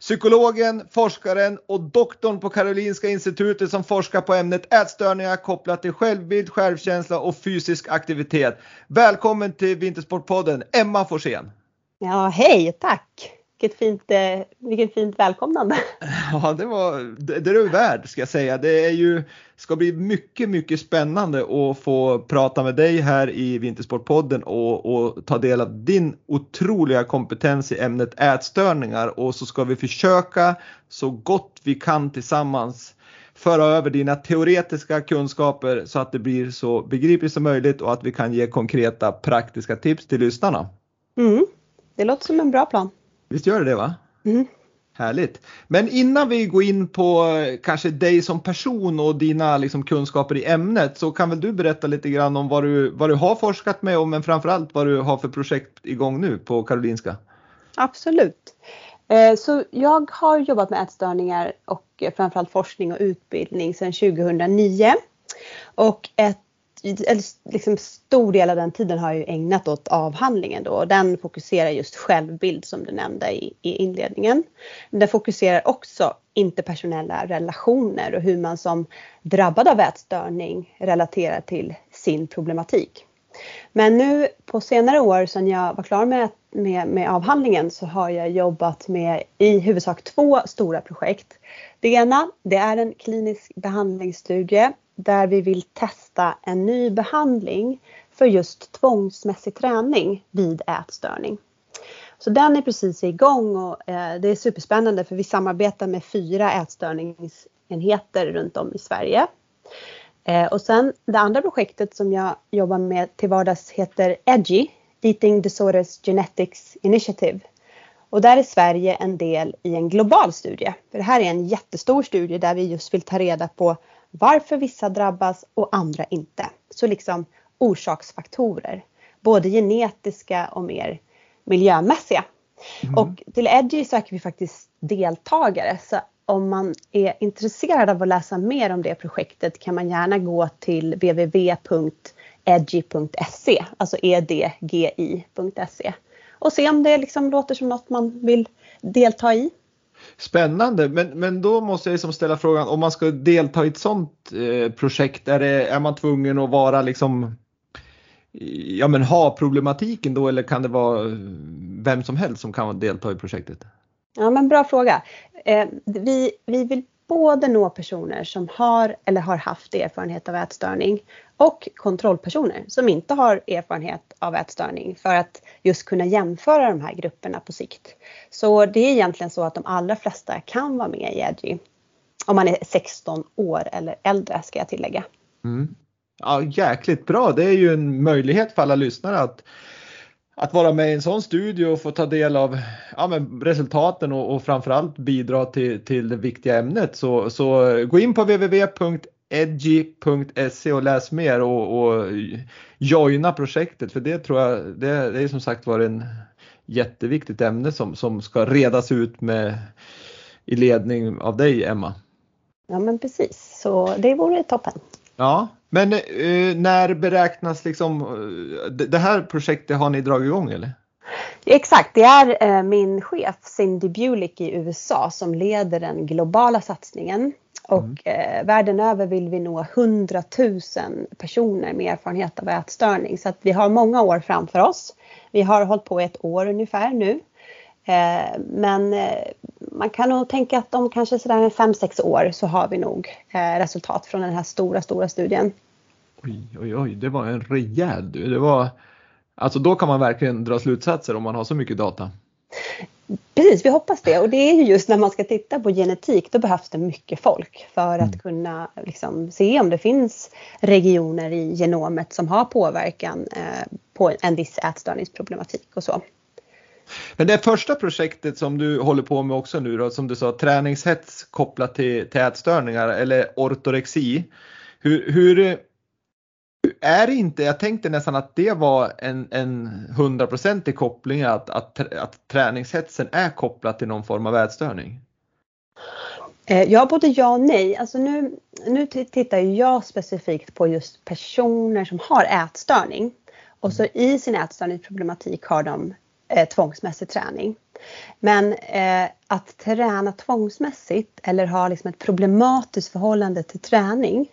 psykologen, forskaren och doktorn på Karolinska institutet som forskar på ämnet ätstörningar kopplat till självbild, självkänsla och fysisk aktivitet. Välkommen till Vintersportpodden, Emma Forsén. Ja, hej, tack! Vilket fint, eh, vilket fint välkomnande. Ja, det var det, det är du värd ska jag säga. Det är ju, ska bli mycket, mycket spännande att få prata med dig här i Vintersportpodden och, och ta del av din otroliga kompetens i ämnet ätstörningar och så ska vi försöka så gott vi kan tillsammans föra över dina teoretiska kunskaper så att det blir så begripligt som möjligt och att vi kan ge konkreta praktiska tips till lyssnarna. Mm, det låter som en bra plan. Visst gör det det va? Mm. Härligt. Men innan vi går in på eh, kanske dig som person och dina liksom, kunskaper i ämnet så kan väl du berätta lite grann om vad du, vad du har forskat med och men framförallt vad du har för projekt igång nu på Karolinska? Absolut. Eh, så jag har jobbat med ätstörningar och eh, framförallt forskning och utbildning sedan 2009. Och ett eller liksom stor del av den tiden har jag ju ägnat åt avhandlingen då och den fokuserar just självbild som du nämnde i, i inledningen. Den fokuserar också interpersonella relationer och hur man som drabbad av ätstörning relaterar till sin problematik. Men nu på senare år sedan jag var klar med, med, med avhandlingen så har jag jobbat med i huvudsak två stora projekt. Det ena det är en klinisk behandlingsstudie där vi vill testa en ny behandling för just tvångsmässig träning vid ätstörning. Så den är precis igång och eh, det är superspännande för vi samarbetar med fyra ätstörningsenheter runt om i Sverige. Eh, och sen det andra projektet som jag jobbar med till vardags heter EDGI, Eating Disorders Genetics Initiative. Och där är Sverige en del i en global studie. För det här är en jättestor studie där vi just vill ta reda på varför vissa drabbas och andra inte. Så liksom orsaksfaktorer, både genetiska och mer miljömässiga. Mm. Och till Edgy söker vi faktiskt deltagare. Så om man är intresserad av att läsa mer om det projektet kan man gärna gå till www.edgy.se, alltså edgi.se och se om det liksom låter som något man vill delta i. Spännande, men, men då måste jag liksom ställa frågan om man ska delta i ett sånt eh, projekt, är, det, är man tvungen att vara liksom ja men ha problematiken då eller kan det vara eh, vem som helst som kan delta i projektet? Ja men bra fråga. Eh, vi, vi vill både nå personer som har eller har haft erfarenhet av ätstörning och kontrollpersoner som inte har erfarenhet av ätstörning för att just kunna jämföra de här grupperna på sikt. Så det är egentligen så att de allra flesta kan vara med i EDGI. Om man är 16 år eller äldre ska jag tillägga. Mm. Ja, jäkligt bra. Det är ju en möjlighet för alla lyssnare att att vara med i en sån studie och få ta del av ja, resultaten och, och framförallt bidra till, till det viktiga ämnet så, så gå in på www.edgy.se och läs mer och, och joina projektet för det tror jag det, det är som sagt var en jätteviktigt ämne som, som ska redas ut med i ledning av dig Emma. Ja men precis så det vore toppen. Ja, Men eh, när beräknas liksom, eh, det här projektet har ni dragit igång eller? Exakt, det är eh, min chef Cindy Bulick i USA som leder den globala satsningen. Och mm. eh, världen över vill vi nå 100 000 personer med erfarenhet av ätstörning. Så att vi har många år framför oss. Vi har hållit på ett år ungefär nu. Eh, men eh, man kan nog tänka att om kanske sådär 5-6 år så har vi nog eh, resultat från den här stora, stora studien. Oj, oj, oj, det var en rejäl du. Det var, alltså då kan man verkligen dra slutsatser om man har så mycket data. Precis, vi hoppas det. Och det är ju just när man ska titta på genetik, då behövs det mycket folk för att mm. kunna liksom, se om det finns regioner i genomet som har påverkan på en viss ätstörningsproblematik och så. Men det första projektet som du håller på med också nu då, som du sa, träningshets kopplat till, till ätstörningar eller ortorexi. Hur, hur är det inte, jag tänkte nästan att det var en, en hundraprocentig koppling att, att, att träningshetsen är kopplat till någon form av ätstörning? Eh, ja, både ja och nej. Alltså nu, nu tittar jag specifikt på just personer som har ätstörning. Och så i sin ätstörningsproblematik har de eh, tvångsmässig träning. Men eh, att träna tvångsmässigt eller ha liksom ett problematiskt förhållande till träning.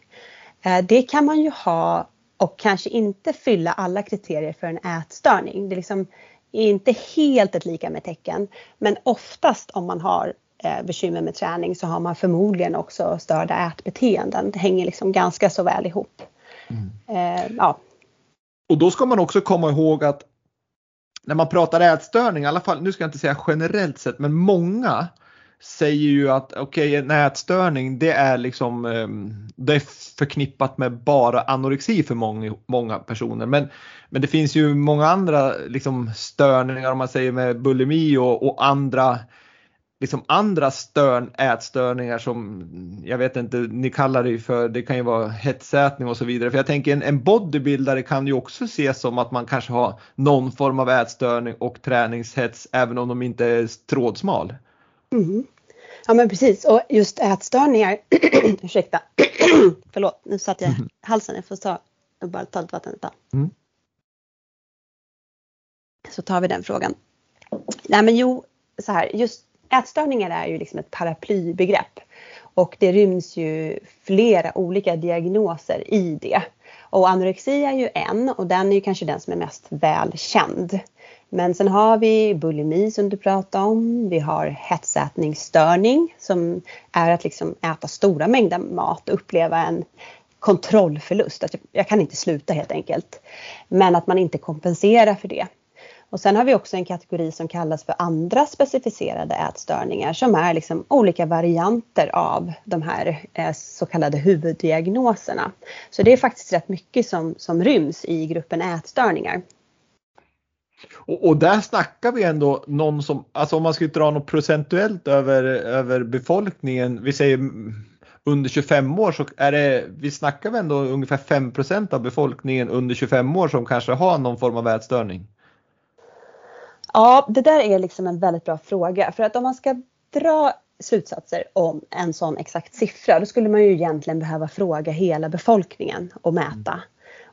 Eh, det kan man ju ha och kanske inte fylla alla kriterier för en ätstörning. Det är liksom inte helt ett lika med tecken. Men oftast om man har eh, bekymmer med träning så har man förmodligen också störda ätbeteenden. Det hänger liksom ganska så väl ihop. Mm. Eh, ja. Och då ska man också komma ihåg att när man pratar ätstörning, i alla fall, nu ska jag inte säga generellt sett, men många säger ju att okej, okay, en ätstörning det är liksom ehm, det är förknippat med bara anorexi för många, många personer. Men, men det finns ju många andra liksom störningar om man säger med bulimi och, och andra liksom andra störn, ätstörningar som jag vet inte, ni kallar det för, det kan ju vara hetsätning och så vidare. För jag tänker en, en bodybuildare kan ju också ses som att man kanske har någon form av ätstörning och träningshets även om de inte är trådsmal. Mm. Ja men precis och just ätstörningar, ursäkta, förlåt nu satt jag mm. halsen, jag får ta, jag bara ta lite vatten ett tag. Mm. Så tar vi den frågan. Nej men jo, så här, just ätstörningar är ju liksom ett paraplybegrepp och det ryms ju flera olika diagnoser i det. Och anorexi är ju en och den är ju kanske den som är mest välkänd. Men sen har vi bulimi som du pratade om. Vi har hetsätningsstörning som är att liksom äta stora mängder mat och uppleva en kontrollförlust. Att jag kan inte sluta helt enkelt. Men att man inte kompenserar för det. Och sen har vi också en kategori som kallas för andra specificerade ätstörningar som är liksom olika varianter av de här eh, så kallade huvuddiagnoserna. Så det är faktiskt rätt mycket som, som ryms i gruppen ätstörningar. Och, och, där snackar vi ändå någon som, alltså om man skulle dra något procentuellt över, över befolkningen, vi säger under 25 år så är det, vi snackar vi ändå ungefär 5% av befolkningen under 25 år som kanske har någon form av ätstörning. Ja, det där är liksom en väldigt bra fråga för att om man ska dra slutsatser om en sån exakt siffra då skulle man ju egentligen behöva fråga hela befolkningen och mäta. Mm.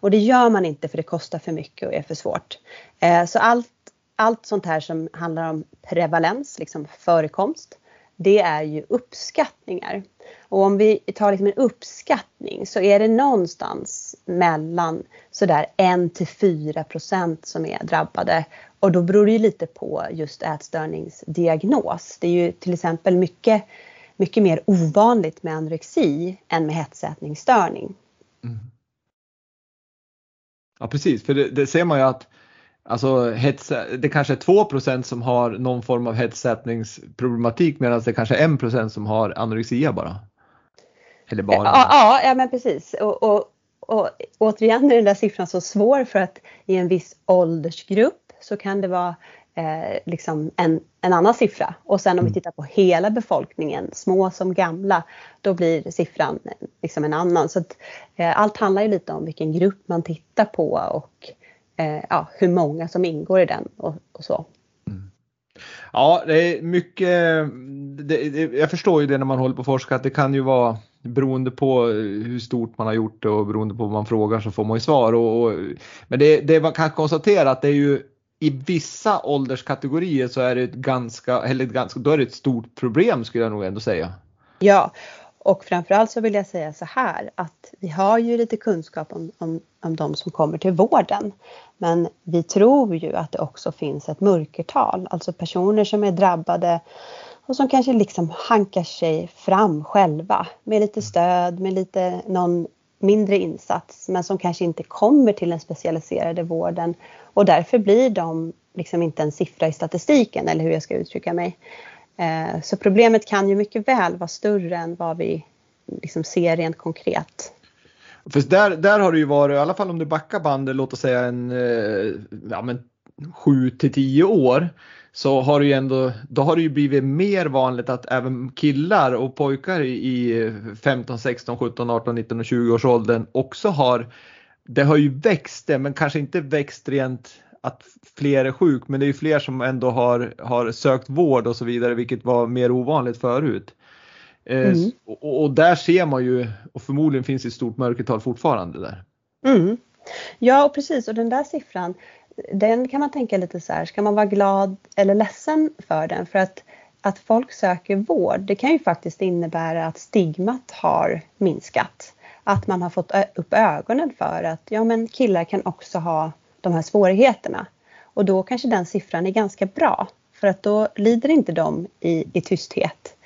Och det gör man inte för det kostar för mycket och är för svårt. Eh, så allt, allt sånt här som handlar om prevalens, liksom förekomst, det är ju uppskattningar. Och om vi tar liksom en uppskattning så är det någonstans mellan sådär 1 till 4 procent som är drabbade. Och då beror det ju lite på just ätstörningsdiagnos. Det är ju till exempel mycket, mycket mer ovanligt med anorexi än med hetsätningsstörning. Mm. Ja precis, för det, det, ser man ju att alltså, hets, det kanske är 2 som har någon form av hetsätningsproblematik medan det kanske är 1 som har anorexia bara. Eller bara. Ja, ja, ja men precis. Och, och, och återigen är den där siffran så svår för att i en viss åldersgrupp så kan det vara eh, liksom en, en annan siffra. Och sen om vi mm. tittar på hela befolkningen, små som gamla, då blir siffran liksom en annan. Så att, eh, allt handlar ju lite om vilken grupp man tittar på och eh, ja, hur många som ingår i den och, och så. Mm. Ja, det är mycket. Det, det, jag förstår ju det när man håller på att forska att det kan ju vara beroende på hur stort man har gjort det och beroende på vad man frågar så får man ju svar. Och, och men det, det man kan konstatera att det är ju i vissa ålderskategorier så är det ett ganska, eller ett ganska, då är det ett stort problem skulle jag nog ändå säga. Ja, och framförallt så vill jag säga så här att vi har ju lite kunskap om, om, om de som kommer till vården. Men vi tror ju att det också finns ett mörkertal, alltså personer som är drabbade och som kanske liksom hankar sig fram själva med lite stöd, med lite någon mindre insats men som kanske inte kommer till den specialiserade vården och därför blir de liksom inte en siffra i statistiken eller hur jag ska uttrycka mig. Eh, så problemet kan ju mycket väl vara större än vad vi liksom ser rent konkret. För där, där har det ju varit, i alla fall om du backar bandet, låt oss säga en eh, ja, 7 till 10 år, så har det ju ändå, då har det ju blivit mer vanligt att även killar och pojkar i 15, 16, 17, 18, 19 och 20 års åldern också har, det har ju växt det, men kanske inte växt rent att fler är sjuk, men det är ju fler som ändå har, har sökt vård och så vidare, vilket var mer ovanligt förut. Eh, mm. Och, och, där ser man ju, och förmodligen finns det ett stort mörkertal fortfarande där. Mm. Ja, och precis, och den där siffran, den kan man tänka lite så här, ska man vara glad eller ledsen för den? För att, att folk söker vård, det kan ju faktiskt innebära att stigmat har minskat. Att man har fått upp ögonen för att ja, men killar kan också ha de här svårigheterna. Och då kanske den siffran är ganska bra för att då lider inte de i, i tysthet.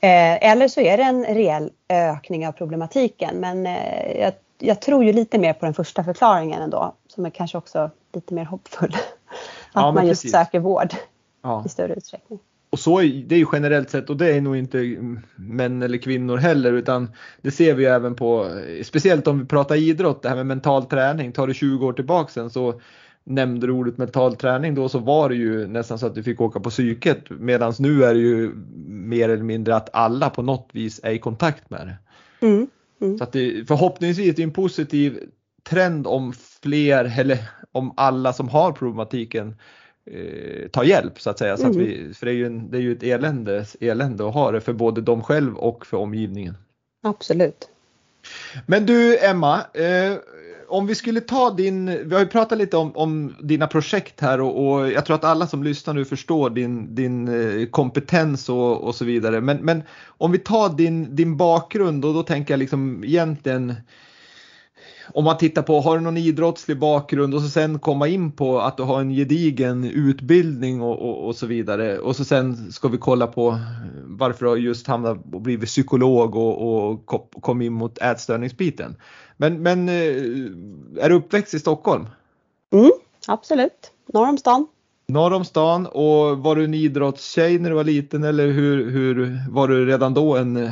Eh, eller så är det en rejäl ökning av problematiken men eh, jag, jag, tror ju lite mer på den första förklaringen ändå som är kanske också lite mer hoppfull. Att ja, man just precis. söker vård ja. i större utsträckning. Och så är det är ju generellt sett och det är nog inte män eller kvinnor heller utan det ser vi även på, speciellt om vi pratar idrott, det här med mental träning. Tar du 20 år tillbaka sen så nämnde du ordet mental träning då så var det ju nästan så att du fick åka på psyket medan nu är det ju mer eller mindre att alla på något vis är i kontakt med det. Mm, mm. Så att det, förhoppningsvis är det en positiv trend om fler eller om alla som har problematiken eh, tar hjälp så att säga. Så mm. att vi, för det är, ju en, det är ju ett elände, elände att ha det för både dem själv och för omgivningen. Absolut. Men du Emma, eh, om vi skulle ta din, vi har ju pratat lite om, om dina projekt här och, och, jag tror att alla som lyssnar nu förstår din, din eh, kompetens och, och så vidare. Men, men om vi tar din, din bakgrund och då tänker jag liksom egentligen om man tittar på, har du någon idrottslig bakgrund och så sen komma in på att du har en gedigen utbildning och, och, och så vidare. Och så sen ska vi kolla på varför du har just hamnat och blivit psykolog och, och kom in mot ätstörningsbiten. Men, men eh, är du uppväxt i Stockholm? Mm, absolut, norr om stan. Norr om stan och var du en idrottstjej när du var liten eller hur, hur var du redan då en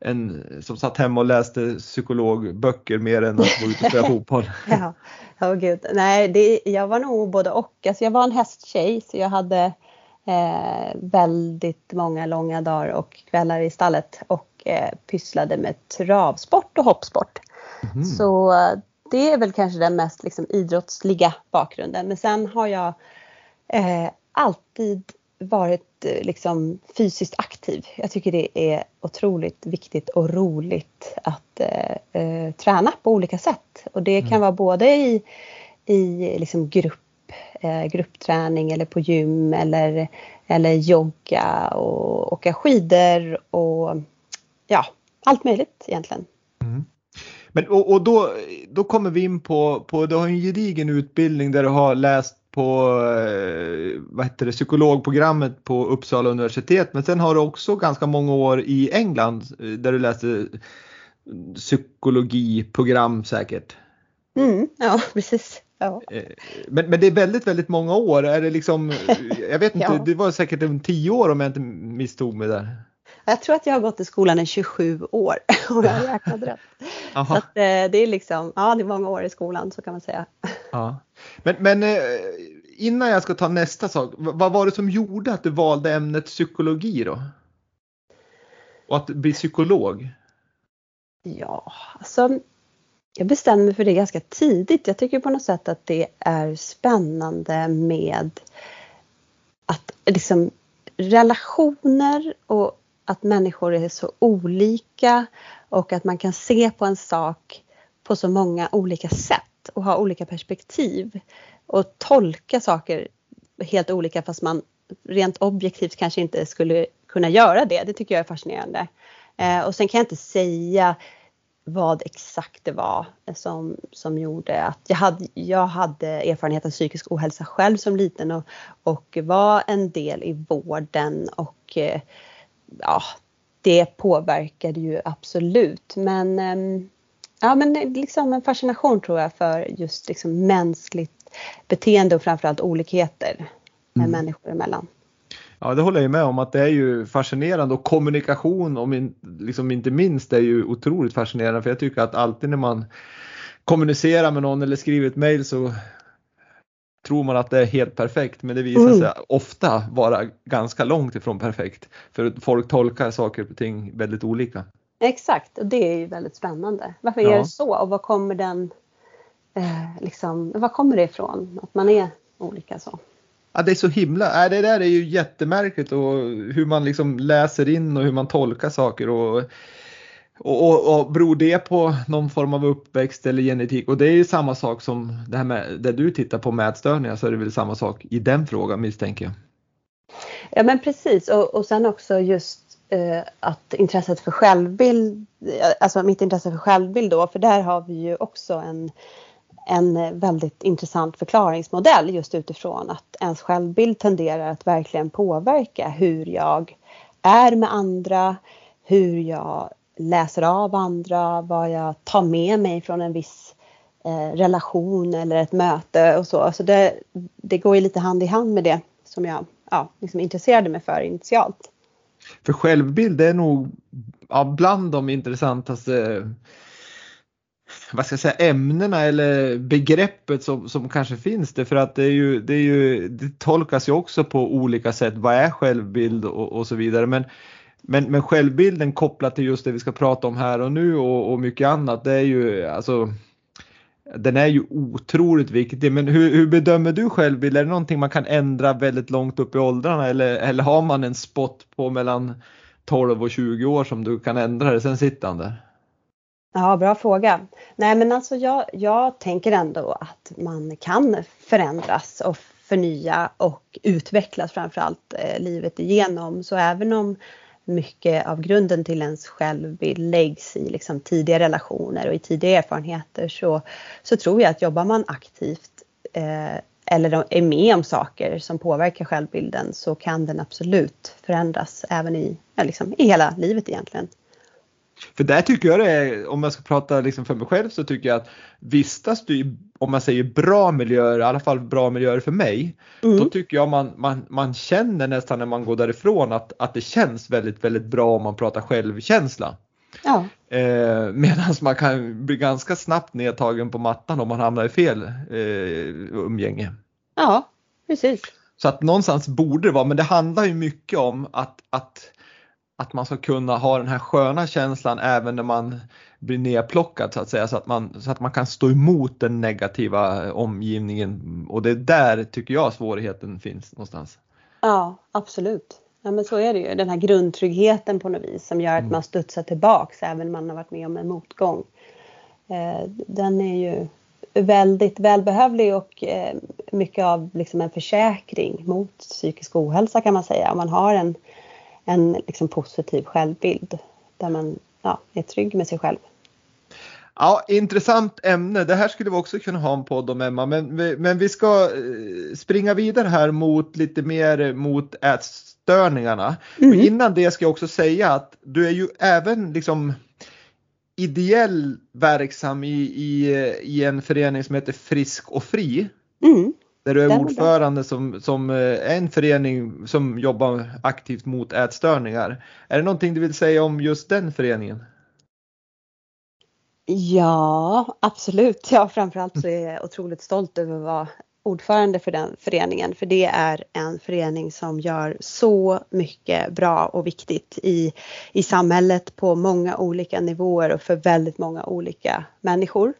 en som satt hemma och läste psykologböcker mer än att gå ut och spela fotboll. ja, oh, gud. Nej, det, jag var nog både och. Alltså jag var en hästtjej så jag hade eh, väldigt många långa dagar och kvällar i stallet och eh, pysslade med travsport och hoppsport. Mm. Så det är väl kanske den mest liksom, idrottsliga bakgrunden. Men sen har jag eh, alltid varit eh, liksom fysiskt aktiv. Jag tycker det är otroligt viktigt och roligt att eh, eh, träna på olika sätt. Och det kan mm. vara både i, i liksom grupp, eh, gruppträning eller på gym eller, eller jogga och åka skidor och ja, allt möjligt egentligen. Mm. Men, och, och då, då kommer vi in på, på, du har en gedigen utbildning där du har läst på eh, vad heter det, psykologprogrammet på Uppsala universitet. Men sen har du också ganska många år i England eh, där du läste psykologiprogram säkert. Mm, ja, precis. Ja. Eh, men, men det är väldigt, väldigt många år. Är det liksom, jag vet inte, ja. det var säkert en tio år om jag inte misstog mig där. Jag tror att jag har gått i skolan i 27 år om jag räknat rätt. Så att, det är liksom, ja det är många år i skolan så kan man säga. Ja. Men, men eh, innan jag ska ta nästa sak, vad var det som gjorde att du valde ämnet psykologi då? Och att bli psykolog? Ja, alltså jag bestämde mig för det ganska tidigt. Jag tycker på något sätt att det är spännande med att liksom relationer och att människor är så olika och att man kan se på en sak på så många olika sätt och ha olika perspektiv och tolka saker helt olika fast man rent objektivt kanske inte skulle kunna göra det. Det tycker jag är fascinerande. Eh, och sen kan jag inte säga vad exakt det var som, som gjorde att jag hade, jag hade erfarenhet av psykisk ohälsa själv som liten och, och var en del i vården och eh, ja, det påverkade ju absolut. Men eh, ja, men liksom en fascination tror jag för just liksom mänskligt beteende och framförallt olikheter mm. människor emellan. Ja, det håller jag med om att det är ju fascinerande och kommunikation om in, liksom inte minst är ju otroligt fascinerande för jag tycker att alltid när man kommunicerar med någon eller skriver ett mail så tror man att det är helt perfekt men det visar mm. sig ofta vara ganska långt ifrån perfekt för folk tolkar saker och ting väldigt olika. Exakt och det är ju väldigt spännande. Varför ja. är det så och vad kommer den eh, liksom, vad kommer det ifrån att man är olika så? Ja, det är så himla, äh, det där är ju jättemärkligt och hur man liksom läser in och hur man tolkar saker och, och, och, och beror det på någon form av uppväxt eller genetik och det är ju samma sak som det här med det du tittar på mätstörningar så är det väl samma sak i den frågan misstänker jag. Ja men precis och, och sen också just Eh, att intresset för självbild, eh, alltså mitt intresse för självbild då för där har vi ju också en en väldigt intressant förklaringsmodell just utifrån att ens självbild tenderar att verkligen påverka hur jag är med andra, hur jag läser av andra, vad jag tar med mig från en viss eh, relation eller ett möte och så. Så det, det går ju lite hand i hand med det som jag ja, liksom intresserade mig för initialt. För självbild är nog ja, bland de intressantaste vad ska jag säga, ämnena eller begreppet som, som kanske finns det för att det är ju, det är ju, det tolkas ju också på olika sätt. Vad är självbild och, och så vidare. Men, men, men självbilden kopplat till just det vi ska prata om här och nu och, och mycket annat, det är ju alltså den är ju otroligt viktig, men hur, hur, bedömer du självbild? Är det någonting man kan ändra väldigt långt upp i åldrarna eller, eller har man en spot på mellan 12 och 20 år som du kan ändra det, sen sitter han där? Ja, bra fråga. Nej men alltså jag, jag tänker ändå att man kan förändras och förnya och utvecklas framförallt eh, livet igenom. Så även om mycket av grunden till ens självbild läggs i liksom tidiga relationer och i tidiga erfarenheter så, så tror jag att jobbar man aktivt eh, eller är med om saker som påverkar självbilden så kan den absolut förändras även i, ja, liksom, i hela livet egentligen. För där tycker jag det är, om jag ska prata liksom för mig själv så tycker jag att vistas du i, om man säger bra miljöer, i alla fall bra miljöer för mig, mm. då tycker jag man, man, man känner nästan när man går därifrån att, att det känns väldigt, väldigt bra om man pratar självkänsla. Ja. Eh, Medan man kan bli ganska snabbt nedtagen på mattan om man hamnar i fel eh, umgänge. Ja, precis. Så att någonstans borde det vara, men det handlar ju mycket om att, att att man ska kunna ha den här sköna känslan även när man blir nedplockad så att säga så att man, så att man kan stå emot den negativa omgivningen och det är där tycker jag svårigheten finns någonstans. Ja absolut. Ja men så är det ju. Den här grundtryggheten på något vis som gör att mm. man studsar tillbaks även om man har varit med om en motgång. Eh, den är ju väldigt välbehövlig och eh, mycket av liksom en försäkring mot psykisk ohälsa kan man säga. Om man har en en liksom positiv självbild där man ja, är trygg med sig själv. Ja, intressant ämne. Det här skulle vi också kunna ha en podd om Emma, men, men vi ska eh, springa vidare här mot lite mer mot ätstörningarna. Mm. innan det ska jag också säga att du är ju även liksom ideell verksam i, i, i en förening som heter Frisk och Fri. Mm. Där du är ordförande som, som eh, en förening som jobbar aktivt mot ätstörningar. Är det någonting du vill säga om just den föreningen? Ja, absolut. Ja, framförallt så är jag otroligt stolt över att vara ordförande för den föreningen. För det är en förening som gör så mycket bra och viktigt i, i samhället på många olika nivåer och för väldigt många olika människor.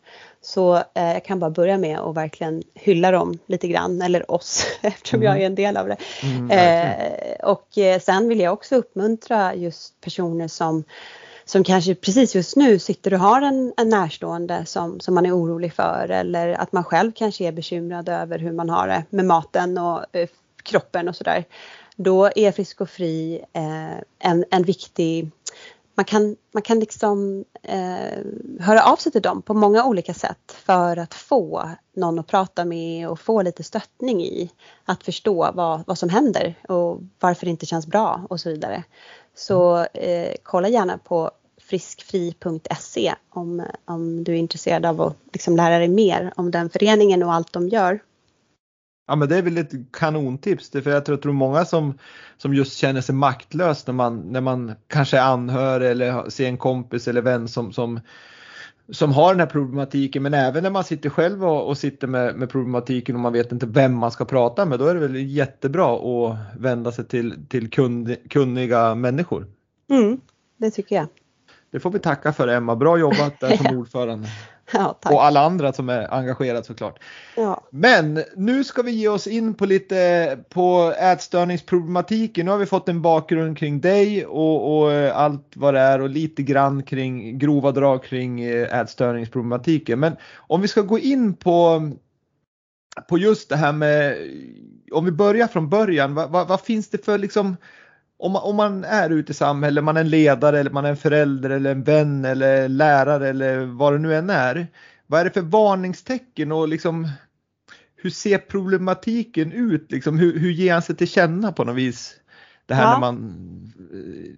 Så eh, jag kan bara börja med att verkligen hylla dem lite grann, eller oss eftersom mm. jag är en del av det. Mm, eh, och eh, sen vill jag också uppmuntra just personer som som kanske precis just nu sitter och har en, en närstående som, som man är orolig för eller att man själv kanske är bekymrad över hur man har det med maten och eh, kroppen och sådär. Då är Frisk och Fri eh, en, en viktig man kan, man kan liksom eh, höra av sig till dem på många olika sätt för att få någon att prata med och få lite stöttning i att förstå vad, vad som händer och varför det inte känns bra och så vidare. Så eh, kolla gärna på friskfri.se om, om du är intresserad av att liksom lära dig mer om den föreningen och allt de gör. Ja men det är väl ett kanontips, för jag tror, jag tror många som, som just känner sig maktlös när man, när man kanske är anhörig eller ser en kompis eller vän som, som, som har den här problematiken men även när man sitter själv och, och sitter med, med, problematiken och man vet inte vem man ska prata med då är det väl jättebra att vända sig till, till kund, kunniga människor. Mm, det tycker jag. Det får vi tacka för Emma, bra jobbat där som ordförande. Ja, och alla andra som är engagerade såklart. Ja. Men nu ska vi ge oss in på lite på ätstörningsproblematiken. Nu har vi fått en bakgrund kring dig och, och allt vad det är och lite grann kring grova drag kring eh, ätstörningsproblematiken. Men om vi ska gå in på på just det här med om vi börjar från början. Vad, vad, vad finns det för liksom om man, om man är ute i samhället, man är en ledare eller man är en förälder eller en vän eller lärare eller vad det nu än är. Vad är det för varningstecken och liksom hur ser problematiken ut? Liksom, hur, hur ger han sig till känna på något vis? Det här ja. när, man,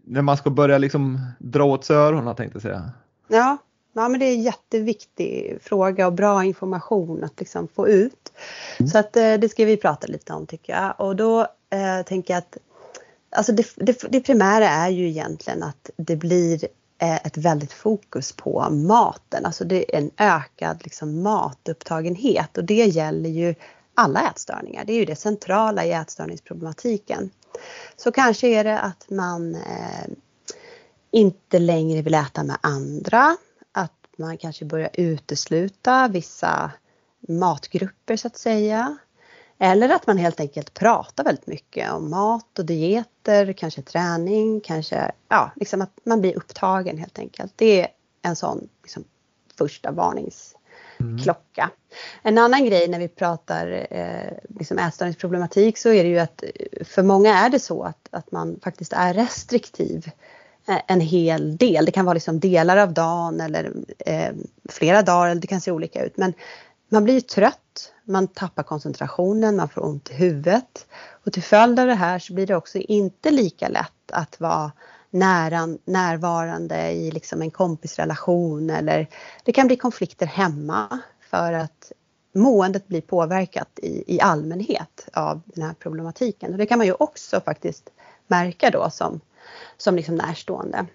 när man ska börja liksom dra åt sig öronen tänkte jag säga. Ja, ja men det är en jätteviktig fråga och bra information att liksom få ut. Mm. Så att eh, det ska vi prata lite om tycker jag. Och då eh, tänker jag att Alltså det, det, det primära är ju egentligen att det blir eh, ett väldigt fokus på maten, alltså det är en ökad liksom matupptagenhet och det gäller ju alla ätstörningar. Det är ju det centrala i ätstörningsproblematiken. Så kanske är det att man eh, inte längre vill äta med andra, att man kanske börjar utesluta vissa matgrupper så att säga. Eller att man helt enkelt pratar väldigt mycket om mat och dieter, kanske träning, kanske ja, liksom att man blir upptagen helt enkelt. Det är en sån liksom, första varningsklocka. Mm. En annan grej när vi pratar eh, liksom ätstörningsproblematik så är det ju att för många är det så att, att man faktiskt är restriktiv eh, en hel del. Det kan vara liksom delar av dagen eller eh, flera dagar, eller det kan se olika ut. Men man blir trött, man tappar koncentrationen, man får ont i huvudet. Och till följd av det här så blir det också inte lika lätt att vara nära, närvarande i liksom en kompisrelation eller det kan bli konflikter hemma för att måendet blir påverkat i, i allmänhet av den här problematiken. Och det kan man ju också faktiskt märka då som, som liksom närstående.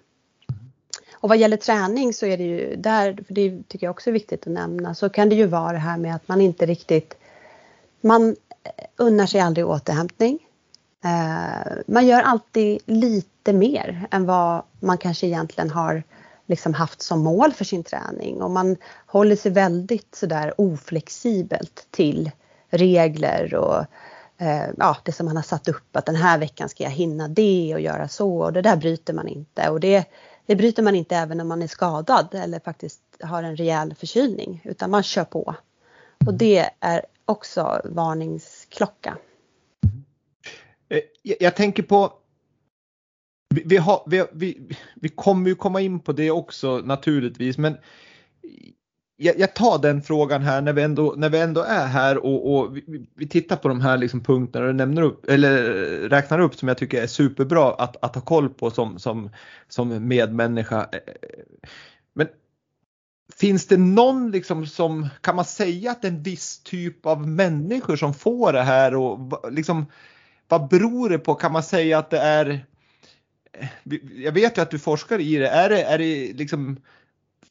Och vad gäller träning så är det ju där, för det tycker jag också är viktigt att nämna, så kan det ju vara det här med att man inte riktigt, man unnar sig aldrig återhämtning. Eh, man gör alltid lite mer än vad man kanske egentligen har liksom haft som mål för sin träning och man håller sig väldigt sådär oflexibelt till regler och eh, ja, det som man har satt upp att den här veckan ska jag hinna det och göra så och det där bryter man inte och det det bryter man inte även om man är skadad eller faktiskt har en rejäl förkylning utan man kör på. Och det är också varningsklocka. Eh, jag tänker på vi, har, vi, vi, vi kommer ju komma in på det också naturligtvis men jag, jag, tar den frågan här när vi ändå, när vi ändå är här och, och vi, vi, tittar på de här liksom punkterna du nämner upp, eller räknar upp som jag tycker är superbra att, att ha koll på som, som, som medmänniska. Men finns det någon liksom som, kan man säga att en viss typ av människor som får det här och liksom vad beror det på? Kan man säga att det är jag vet ju att du forskar i det. Är det, är det liksom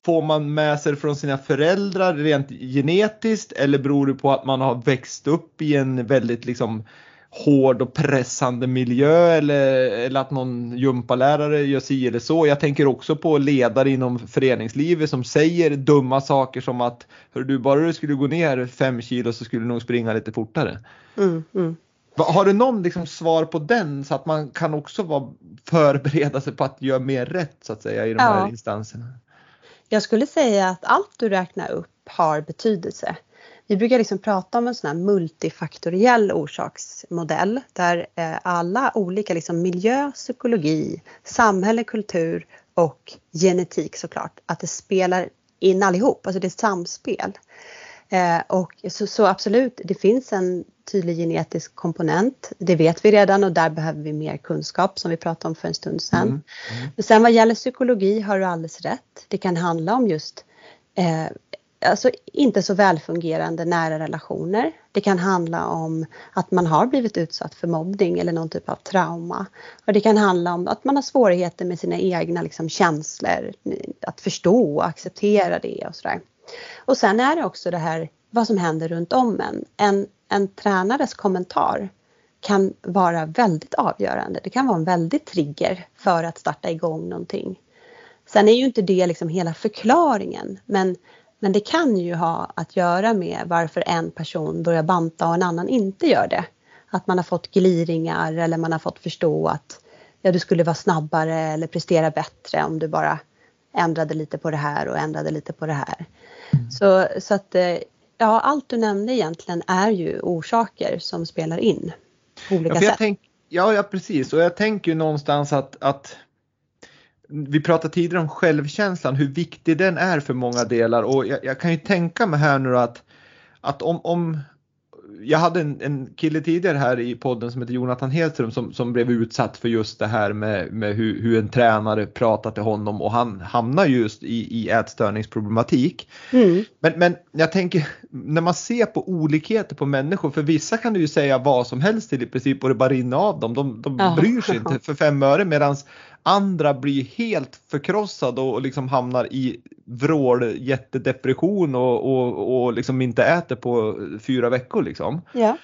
får man med sig från sina föräldrar rent genetiskt eller beror det på att man har växt upp i en väldigt liksom hård och pressande miljö eller, eller att någon gympalärare gör si eller så. Jag tänker också på ledare inom föreningslivet som säger dumma saker som att Hör du bara du skulle gå ner fem kilo så skulle du nog springa lite fortare. Mm, mm. Har du någon liksom svar på den så att man kan också vara, förbereda sig på att göra mer rätt så att säga i de ja. här instanserna? Jag skulle säga att allt du räknar upp har betydelse. Vi brukar liksom prata om en sån här multifaktoriell orsaksmodell där eh, alla olika liksom miljö, psykologi, samhälle, kultur och genetik såklart, att det spelar in allihop, alltså det är ett samspel. Eh, och så, så, absolut, det finns en tydlig genetisk komponent. Det vet vi redan och där behöver vi mer kunskap som vi pratade om för en stund sedan. Mm. Mm. Men sen vad gäller psykologi har du alldeles rätt. Det kan handla om just eh, alltså inte så välfungerande nära relationer. Det kan handla om att man har blivit utsatt för mobbning eller någon typ av trauma. Och det kan handla om att man har svårigheter med sina egna liksom, känslor, att förstå och acceptera det och sådär. Och sen är det också det här vad som händer runt om en. En, en tränares kommentar kan vara väldigt avgörande. Det kan vara en väldig trigger för att starta igång någonting. Sen är ju inte det liksom hela förklaringen men men det kan ju ha att göra med varför en person börjar banta och en annan inte gör det. Att man har fått gliringar eller man har fått förstå att ja, du skulle vara snabbare eller prestera bättre om du bara ändrade lite på det här och ändrade lite på det här. Så, så att eh, ja, allt du nämnde egentligen är ju orsaker som spelar in på olika ja, sätt. Tänk, ja, ja, precis och jag tänker ju någonstans att, att vi pratade tidigare om självkänslan, hur viktig den är för många delar och jag, jag kan ju tänka mig här nu att, att om, om jag hade en, en kille tidigare här i podden som heter Jonathan Hedström som, som blev utsatt för just det här med, med hur, hur en tränare pratade till honom och han hamnar just i, i ätstörningsproblematik. Mm. Men, men jag tänker när man ser på olikheter på människor, för vissa kan du ju säga vad som helst till i princip och det bara rinner av dem. De, de ja. bryr sig inte för fem öre medan Andra blir helt förkrossade och liksom hamnar i vrål jättedepression och, och, och liksom inte äter på fyra veckor liksom. Ja.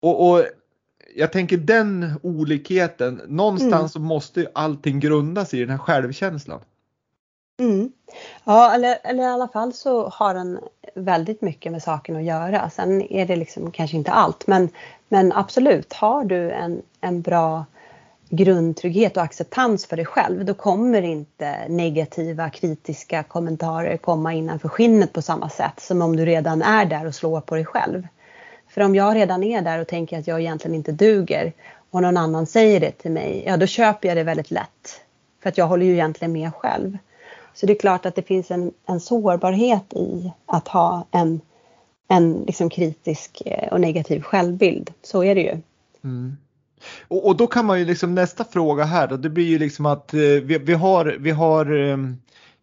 Och, och jag tänker den olikheten, någonstans mm. så måste ju allting grundas i den här självkänslan. Mm. Ja, eller, eller i alla fall så har den väldigt mycket med saken att göra. Sen är det liksom kanske inte allt, men, men absolut, har du en, en bra grundtrygghet och acceptans för dig själv, då kommer inte negativa kritiska kommentarer komma innanför skinnet på samma sätt som om du redan är där och slår på dig själv. För om jag redan är där och tänker att jag egentligen inte duger och någon annan säger det till mig, ja då köper jag det väldigt lätt. För att jag håller ju egentligen med själv. Så det är klart att det finns en, en sårbarhet i att ha en, en liksom kritisk eh, och negativ självbild. Så är det ju. Mm. Och, och, då kan man ju liksom nästa fråga här då, det blir ju liksom att eh, vi, vi, har, vi har eh,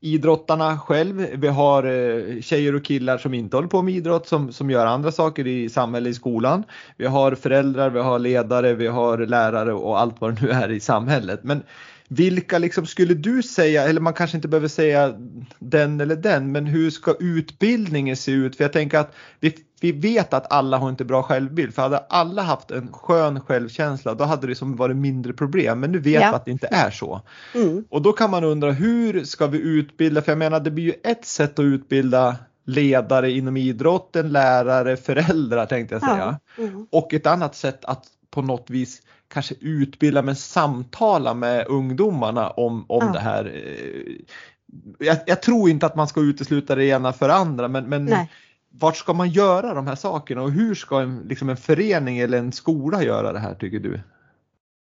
idrottarna själv, vi har eh, tjejer och killar som inte håller på med idrott som, som gör andra saker i samhället, i skolan. Vi har föräldrar, vi har ledare, vi har lärare och allt vad det nu är i samhället. Men vilka liksom skulle du säga, eller man kanske inte behöver säga den eller den, men hur ska utbildningen se ut? För jag tänker att vi, vi vet att alla har inte bra självbild, för hade alla haft en skön självkänsla då hade det som varit mindre problem, men nu vet ja. vi att det inte är så. Mm. Och då kan man undra hur ska vi utbilda, för jag menar det blir ju ett sätt att utbilda ledare inom idrotten, lärare, föräldrar tänkte jag säga. Ja. Mm. Och ett annat sätt att på något vis kanske utbilda men samtala med ungdomarna om, om ja. det här. Jag, jag, tror inte att man ska utesluta det ena för andra men, men vart ska man göra de här sakerna och hur ska en, liksom en förening eller en skola göra det här tycker du?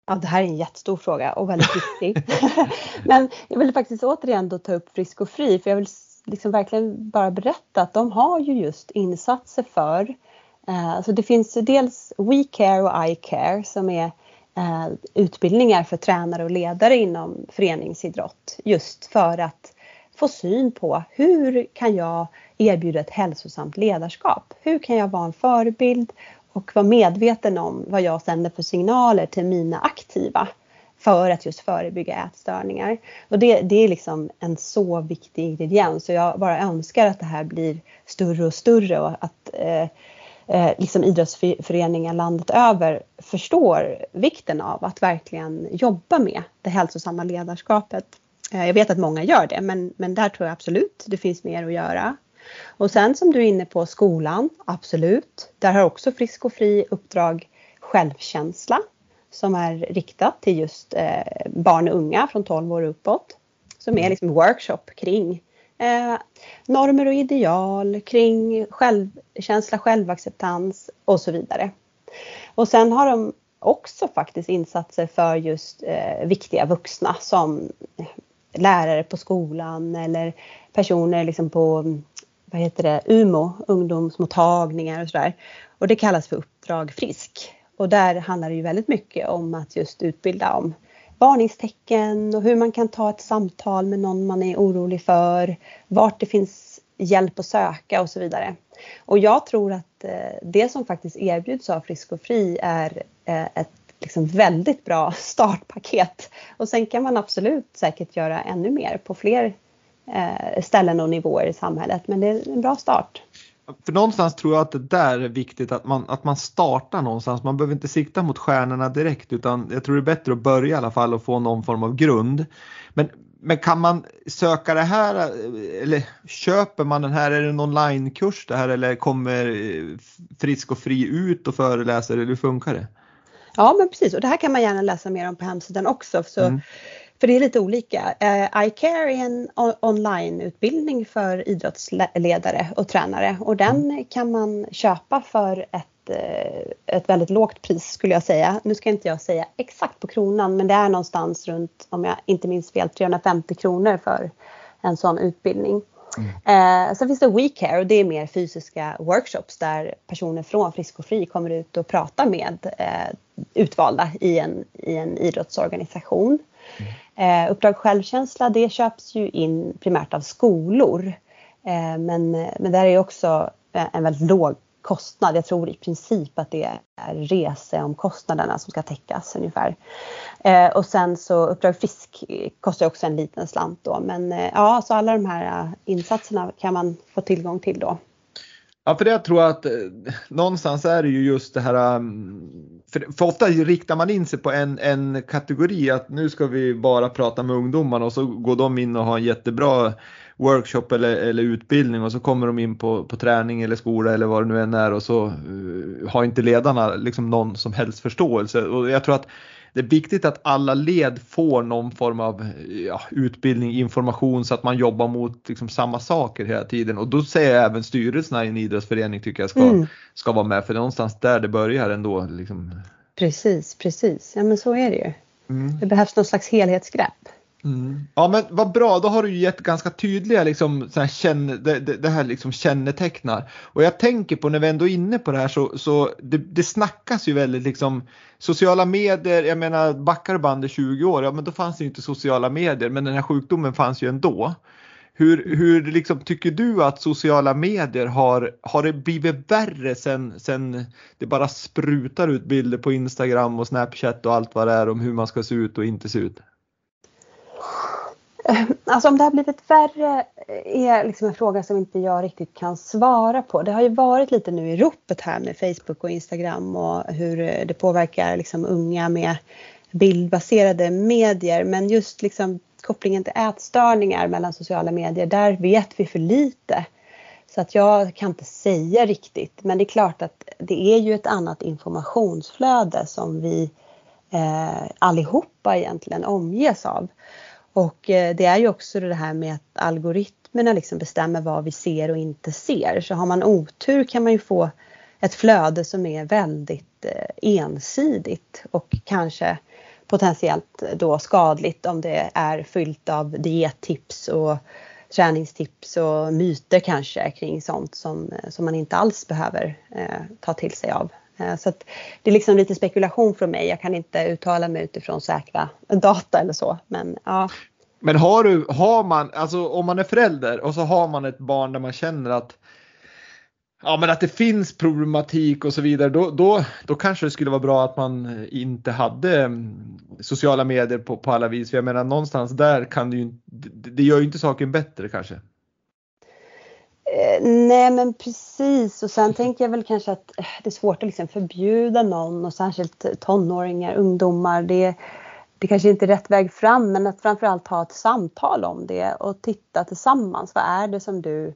Ja, det här är en jättestor fråga och väldigt viktig. men jag vill faktiskt återigen då ta upp Frisk och Fri för jag vill liksom verkligen bara berätta att de har ju just insatser för Eh, så det finns dels WeCare och iCare som är eh, utbildningar för tränare och ledare inom föreningsidrott just för att få syn på hur kan jag erbjuda ett hälsosamt ledarskap? Hur kan jag vara en förebild och vara medveten om vad jag sänder för signaler till mina aktiva för att just förebygga ätstörningar. Och det, det är liksom en så viktig ingrediens och jag bara önskar att det här blir större och större och att eh, eh, liksom idrottsföreningar landet över förstår vikten av att verkligen jobba med det hälsosamma ledarskapet. Eh, jag vet att många gör det men, men där tror jag absolut det finns mer att göra. Och sen som du är inne på skolan, absolut. Där har också Frisk och Fri uppdrag självkänsla som är riktat till just eh, barn och unga från 12 år uppåt. Som är liksom workshop kring eh, normer och ideal, kring självkänsla, självacceptans och så vidare. Och sen har de också faktiskt insatser för just eh, viktiga vuxna som lärare på skolan eller personer liksom på vad heter det, UMO, ungdomsmottagningar och sådär. Och det kallas för Uppdrag Frisk. Och där handlar det ju väldigt mycket om att just utbilda om varningstecken och hur man kan ta ett samtal med någon man är orolig för, vart det finns hjälp att söka och så vidare. Och jag tror att eh, det som faktiskt erbjuds av Frisk och Fri är eh, ett liksom väldigt bra startpaket. Och sen kan man absolut säkert göra ännu mer på fler eh, ställen och nivåer i samhället. Men det är en bra start. För någonstans tror jag att det där är viktigt att man, att man startar någonstans. Man behöver inte sikta mot stjärnorna direkt utan jag tror det är bättre att börja i alla fall och få någon form av grund. Men, men kan man söka det här eller köper man den här? Är det en onlinekurs det här eller kommer Frisk och Fri ut och föreläser eller hur funkar det? Ja men precis och det här kan man gärna läsa mer om på hemsidan också. Så mm. För det är lite olika. Uh, iCare är en onlineutbildning för idrottsledare och tränare och den mm. kan man köpa för ett, uh, ett väldigt lågt pris skulle jag säga. Nu ska inte jag säga exakt på kronan men det är någonstans runt, om jag inte minns fel, 350 kronor för en sån utbildning. Mm. Eh, sen finns det WeCare och det är mer fysiska workshops där personer från Frisk och Fri kommer ut och pratar med eh, utvalda i en, i en idrottsorganisation. Eh, Uppdrag självkänsla det köps ju in primärt av skolor. Eh, men, men där är också en väldigt låg kostnad. Jag tror i princip att det är reseomkostnaderna som ska täckas ungefär. Eh, och sen så Uppdrag Frisk kostar också en liten slant då. Men eh, ja, så alla de här eh, insatserna kan man få tillgång till då. Ja, för det jag tror att eh, någonstans är det ju just det här. Mm, för, för, ofta riktar man in sig på en, en kategori att nu ska vi bara prata med ungdomarna och så går de in och har en jättebra workshop eller, eller utbildning och så kommer de in på, på träning eller skola eller vad det nu än är och så uh, har inte ledarna liksom någon som helst förståelse. Och jag tror att det är viktigt att alla led får någon form av ja, utbildning, information så att man jobbar mot liksom, samma saker hela tiden. Och då säger jag även styrelserna i en idrottsförening tycker jag ska, mm. ska vara med för det är någonstans där det börjar ändå. Liksom. Precis, precis. Ja men så är det ju. Mm. Det behövs någon slags helhetsgrepp. Mm. Ja men vad bra, då har du gett ganska tydliga liksom, så här, känne, det, det, här liksom kännetecknar. Och jag tänker på när vi ändå är inne på det här så, så det, det snackas ju väldigt liksom sociala medier, jag menar backar bandet 20 år, ja men då fanns det ju inte sociala medier men den här sjukdomen fanns ju ändå. Hur, hur liksom, tycker du att sociala medier har, har det blivit värre sen, sen det bara sprutar ut bilder på Instagram och Snapchat och allt vad det är om hur man ska se ut och inte se ut? Eh, alltså om det har blivit värre eh, är liksom en fråga som inte jag riktigt kan svara på. Det har ju varit lite nu i ropet här med Facebook och Instagram och hur eh, det påverkar liksom unga med bildbaserade medier. Men just liksom kopplingen till ätstörningar mellan sociala medier, där vet vi för lite. Så att jag kan inte säga riktigt. Men det är klart att det är ju ett annat informationsflöde som vi eh, allihopa egentligen omges av. Och eh, det är ju också det här med att algoritmerna liksom bestämmer vad vi ser och inte ser. Så har man otur kan man ju få ett flöde som är väldigt eh, ensidigt och kanske potentiellt eh, då skadligt om det är fyllt av diettips och träningstips och myter kanske kring sånt som, som man inte alls behöver eh, ta till sig av. Eh, så det är liksom lite spekulation från mig. Jag kan inte uttala mig utifrån säkra data eller så. Men, ja men har, du, har man, alltså om man är förälder och så har man ett barn där man känner att ja, men att det finns problematik och så vidare, då, då, då kanske det skulle vara bra att man eh, inte hade mm, sociala medier på, på alla vis. För jag menar någonstans där kan det ju, det, det gör ju inte saken bättre kanske. Eh, nej men precis och sen tänker jag väl kanske att eh, det är svårt att liksom förbjuda någon och särskilt tonåringar, ungdomar. Det, det kanske inte är rätt väg fram men att framförallt ha ett samtal om det och titta tillsammans. Vad är det som du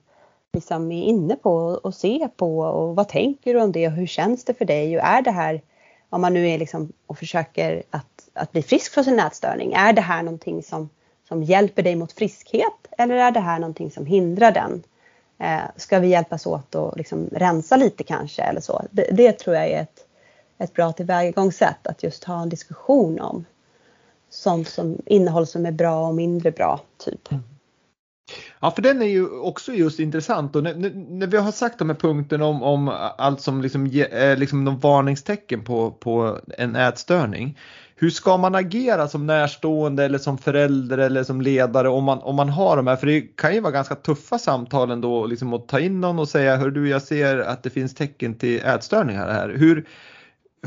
liksom är inne på och ser på och vad tänker du om det och hur känns det för dig och är det här om man nu är liksom och försöker att, att bli frisk från sin nätstörning. Är det här någonting som, som hjälper dig mot friskhet eller är det här någonting som hindrar den? Eh, ska vi hjälpas åt och liksom rensa lite kanske eller så? Det, det tror jag är ett, ett bra tillvägagångssätt att just ha en diskussion om sånt som innehåll som är bra och mindre bra. typ. Mm. Ja, för den är ju också just intressant och när, när vi har sagt de här punkterna om, om allt som liksom, är liksom de varningstecken på, på en ätstörning. Hur ska man agera som närstående eller som förälder eller som ledare om man, om man har de här? För det kan ju vara ganska tuffa samtal ändå liksom att ta in någon och säga hör du jag ser att det finns tecken till ätstörningar här. Hur,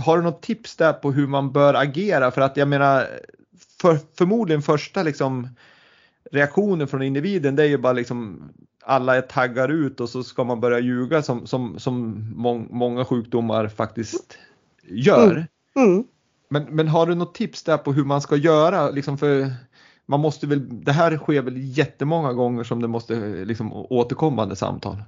har du något tips där på hur man bör agera? För att jag menar för, förmodligen första liksom reaktionen från individen det är ju bara liksom alla är taggar ut och så ska man börja ljuga som, som, som må, många sjukdomar faktiskt gör. Mm. Mm. Men, men har du något tips där på hur man ska göra? Liksom för man måste väl, det här sker väl jättemånga gånger som det måste liksom återkommande samtal?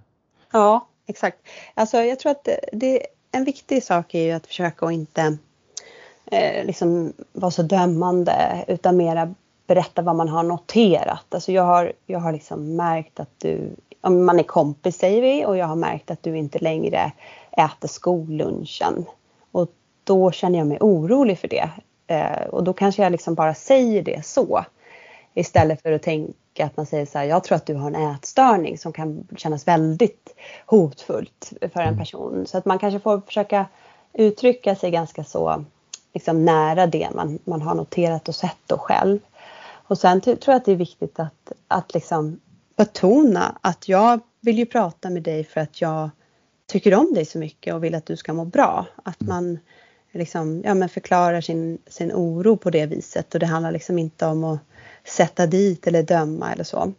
Ja, exakt. Alltså jag tror att det, en viktig sak är ju att försöka att inte eh, liksom vara så dömande utan mera berätta vad man har noterat. Alltså jag har, jag har liksom märkt att du, om man är kompis säger vi och jag har märkt att du inte längre äter skollunchen. Och då känner jag mig orolig för det. Eh, och då kanske jag liksom bara säger det så. Istället för att tänka att man säger så här, jag tror att du har en ätstörning som kan kännas väldigt hotfullt för en mm. person. Så att man kanske får försöka uttrycka sig ganska så liksom nära det man, man har noterat och sett då själv. Och sen tror jag att det är viktigt att, att liksom betona att jag vill ju prata med dig för att jag tycker om dig så mycket och vill att du ska må bra. Att mm. man liksom, ja, men förklarar sin, sin oro på det viset och det handlar liksom inte om att sätta dit eller döma eller så.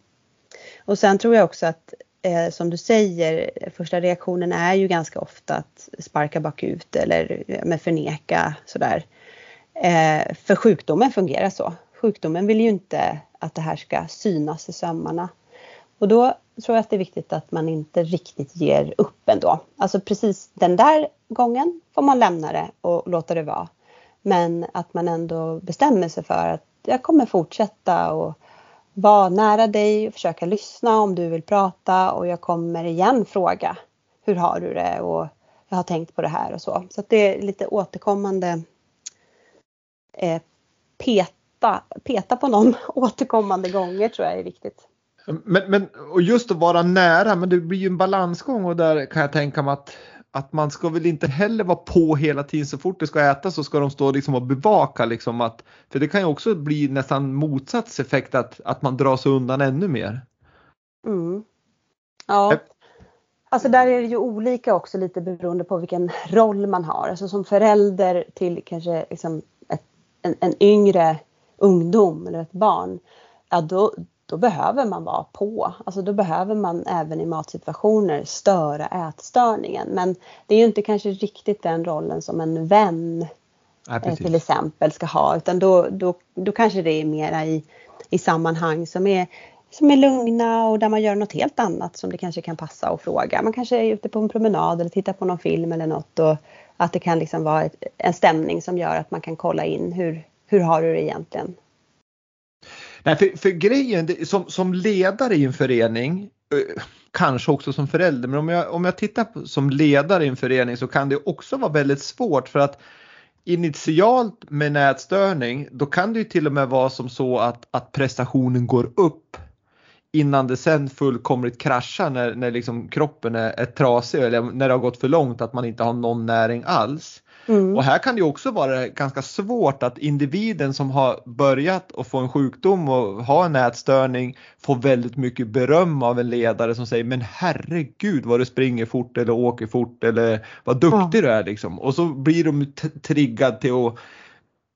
Och sen tror jag också att eh, som du säger, första reaktionen är ju ganska ofta att sparka bakut eller med förneka sådär. Eh, för sjukdomen fungerar så sjukdomen vill ju inte att det här ska synas i sömmarna. Och då tror jag att det är viktigt att man inte riktigt ger upp ändå. Alltså precis den där gången får man lämna det och låta det vara. Men att man ändå bestämmer sig för att jag kommer fortsätta och vara nära dig och försöka lyssna om du vill prata och jag kommer igen fråga hur har du det och jag har tänkt på det här och så. Så att det är lite återkommande eh, peta, peta på någon återkommande gånger tror jag är viktigt. Men, men och just att vara nära, men det blir ju en balansgång och där kan jag tänka mig att, att man ska väl inte heller vara på hela tiden så fort det ska ätas så ska de stå liksom och bevaka liksom att för det kan ju också bli nästan motsatseffekt att, att man drar sig undan ännu mer. Mm. Ja. Alltså där är det ju olika också lite beroende på vilken roll man har. Alltså som förälder till kanske liksom ett, en, en yngre ungdom eller ett barn, ja då, då behöver man vara på. Alltså då behöver man även i matsituationer störa ätstörningen. Men det är ju inte kanske riktigt den rollen som en vän ja, eh, till exempel ska ha utan då, då, då kanske det är mera i, i sammanhang som är, som är lugna och där man gör något helt annat som det kanske kan passa och fråga. Man kanske är ute på en promenad eller tittar på någon film eller något och att det kan liksom vara ett, en stämning som gör att man kan kolla in hur, hur har du det egentligen? Nej, för, för grejen det, som, som ledare i en förening, eh, kanske också som förälder, men om jag, om jag tittar på, som ledare i en förening så kan det också vara väldigt svårt för att initialt med nätstörning, då kan det ju till och med vara som så att, att prestationen går upp innan det sen fullkomligt kraschar när, när liksom kroppen är, är trasig eller när det har gått för långt att man inte har någon näring alls. Mm. Och här kan det också vara ganska svårt att individen som har börjat att få en sjukdom och ha en ätstörning får väldigt mycket beröm av en ledare som säger men herregud vad du springer fort eller åker fort eller vad duktig ja. du är liksom. Och så blir de triggad till att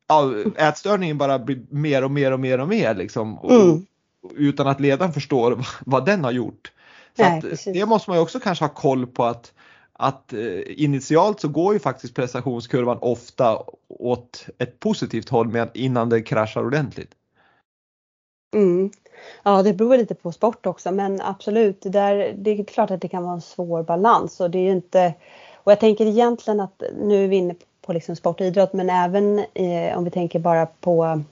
ja, ätstörningen bara blir mer och mer och mer och mer liksom. Och, mm. Utan att ledaren förstår vad den har gjort. Så Nej, det måste man ju också kanske ha koll på att att eh, initialt så går ju faktiskt prestationskurvan ofta åt ett positivt håll med innan det kraschar ordentligt. Mm. Ja, det beror lite på sport också, men absolut, det, där, det är klart att det kan vara en svår balans och det är ju inte och jag tänker egentligen att nu är vi inne på liksom sport och idrott, men även eh, om vi tänker bara på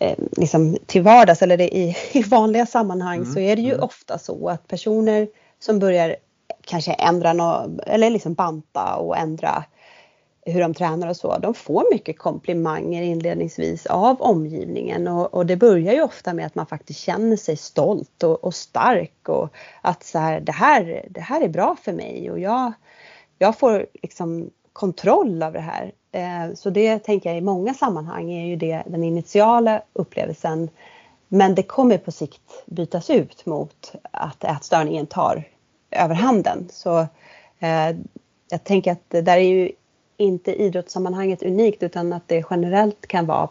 eh, liksom till vardags eller i, i vanliga sammanhang mm. så är det ju mm. ofta så att personer som börjar kanske ändra no, eller liksom banta och ändra hur de tränar och så. De får mycket komplimanger inledningsvis av omgivningen och, och, det börjar ju ofta med att man faktiskt känner sig stolt och, och stark och att så här, det här, det här är bra för mig och jag, jag får liksom kontroll av det här. Eh, så det tänker jag i många sammanhang är ju det den initiala upplevelsen. Men det kommer på sikt bytas ut mot att ätstörningen tar överhanden. Så eh, jag tänker att det där är ju inte idrottssammanhanget unikt utan att det generellt kan vara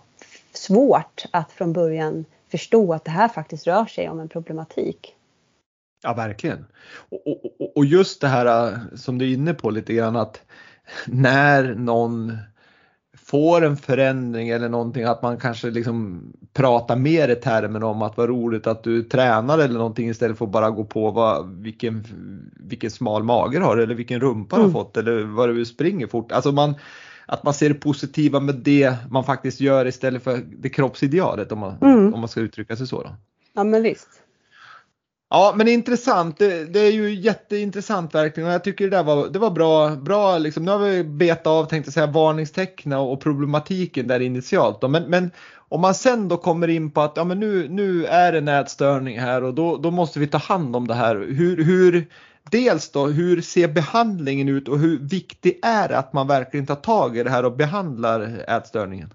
svårt att från början förstå att det här faktiskt rör sig om en problematik. Ja, verkligen. Och, och, och just det här eh, som du är inne på lite grann att när någon får en förändring eller någonting att man kanske liksom pratar mer i termer om att vad roligt att du tränar eller någonting istället för att bara gå på vad, vilken, vilken smal mage du har eller vilken rumpa mm. du har fått eller vad du springer fort. Alltså man, att man ser det positiva med det man faktiskt gör istället för det kroppsidealet om man, mm. om man ska uttrycka sig så. Då. Ja men visst. Ja men intressant, det, det, är ju jätteintressant verkligen och jag tycker det där var, det var bra, bra liksom, nu har vi betat av tänkte säga varningstecknen och problematiken där initialt då. Men, men om man sen då kommer in på att ja, men nu, nu är det nätstörning här och då, då måste vi ta hand om det här. Hur, hur, dels då, hur ser behandlingen ut och hur viktigt är det att man verkligen tar tag i det här och behandlar ätstörningen?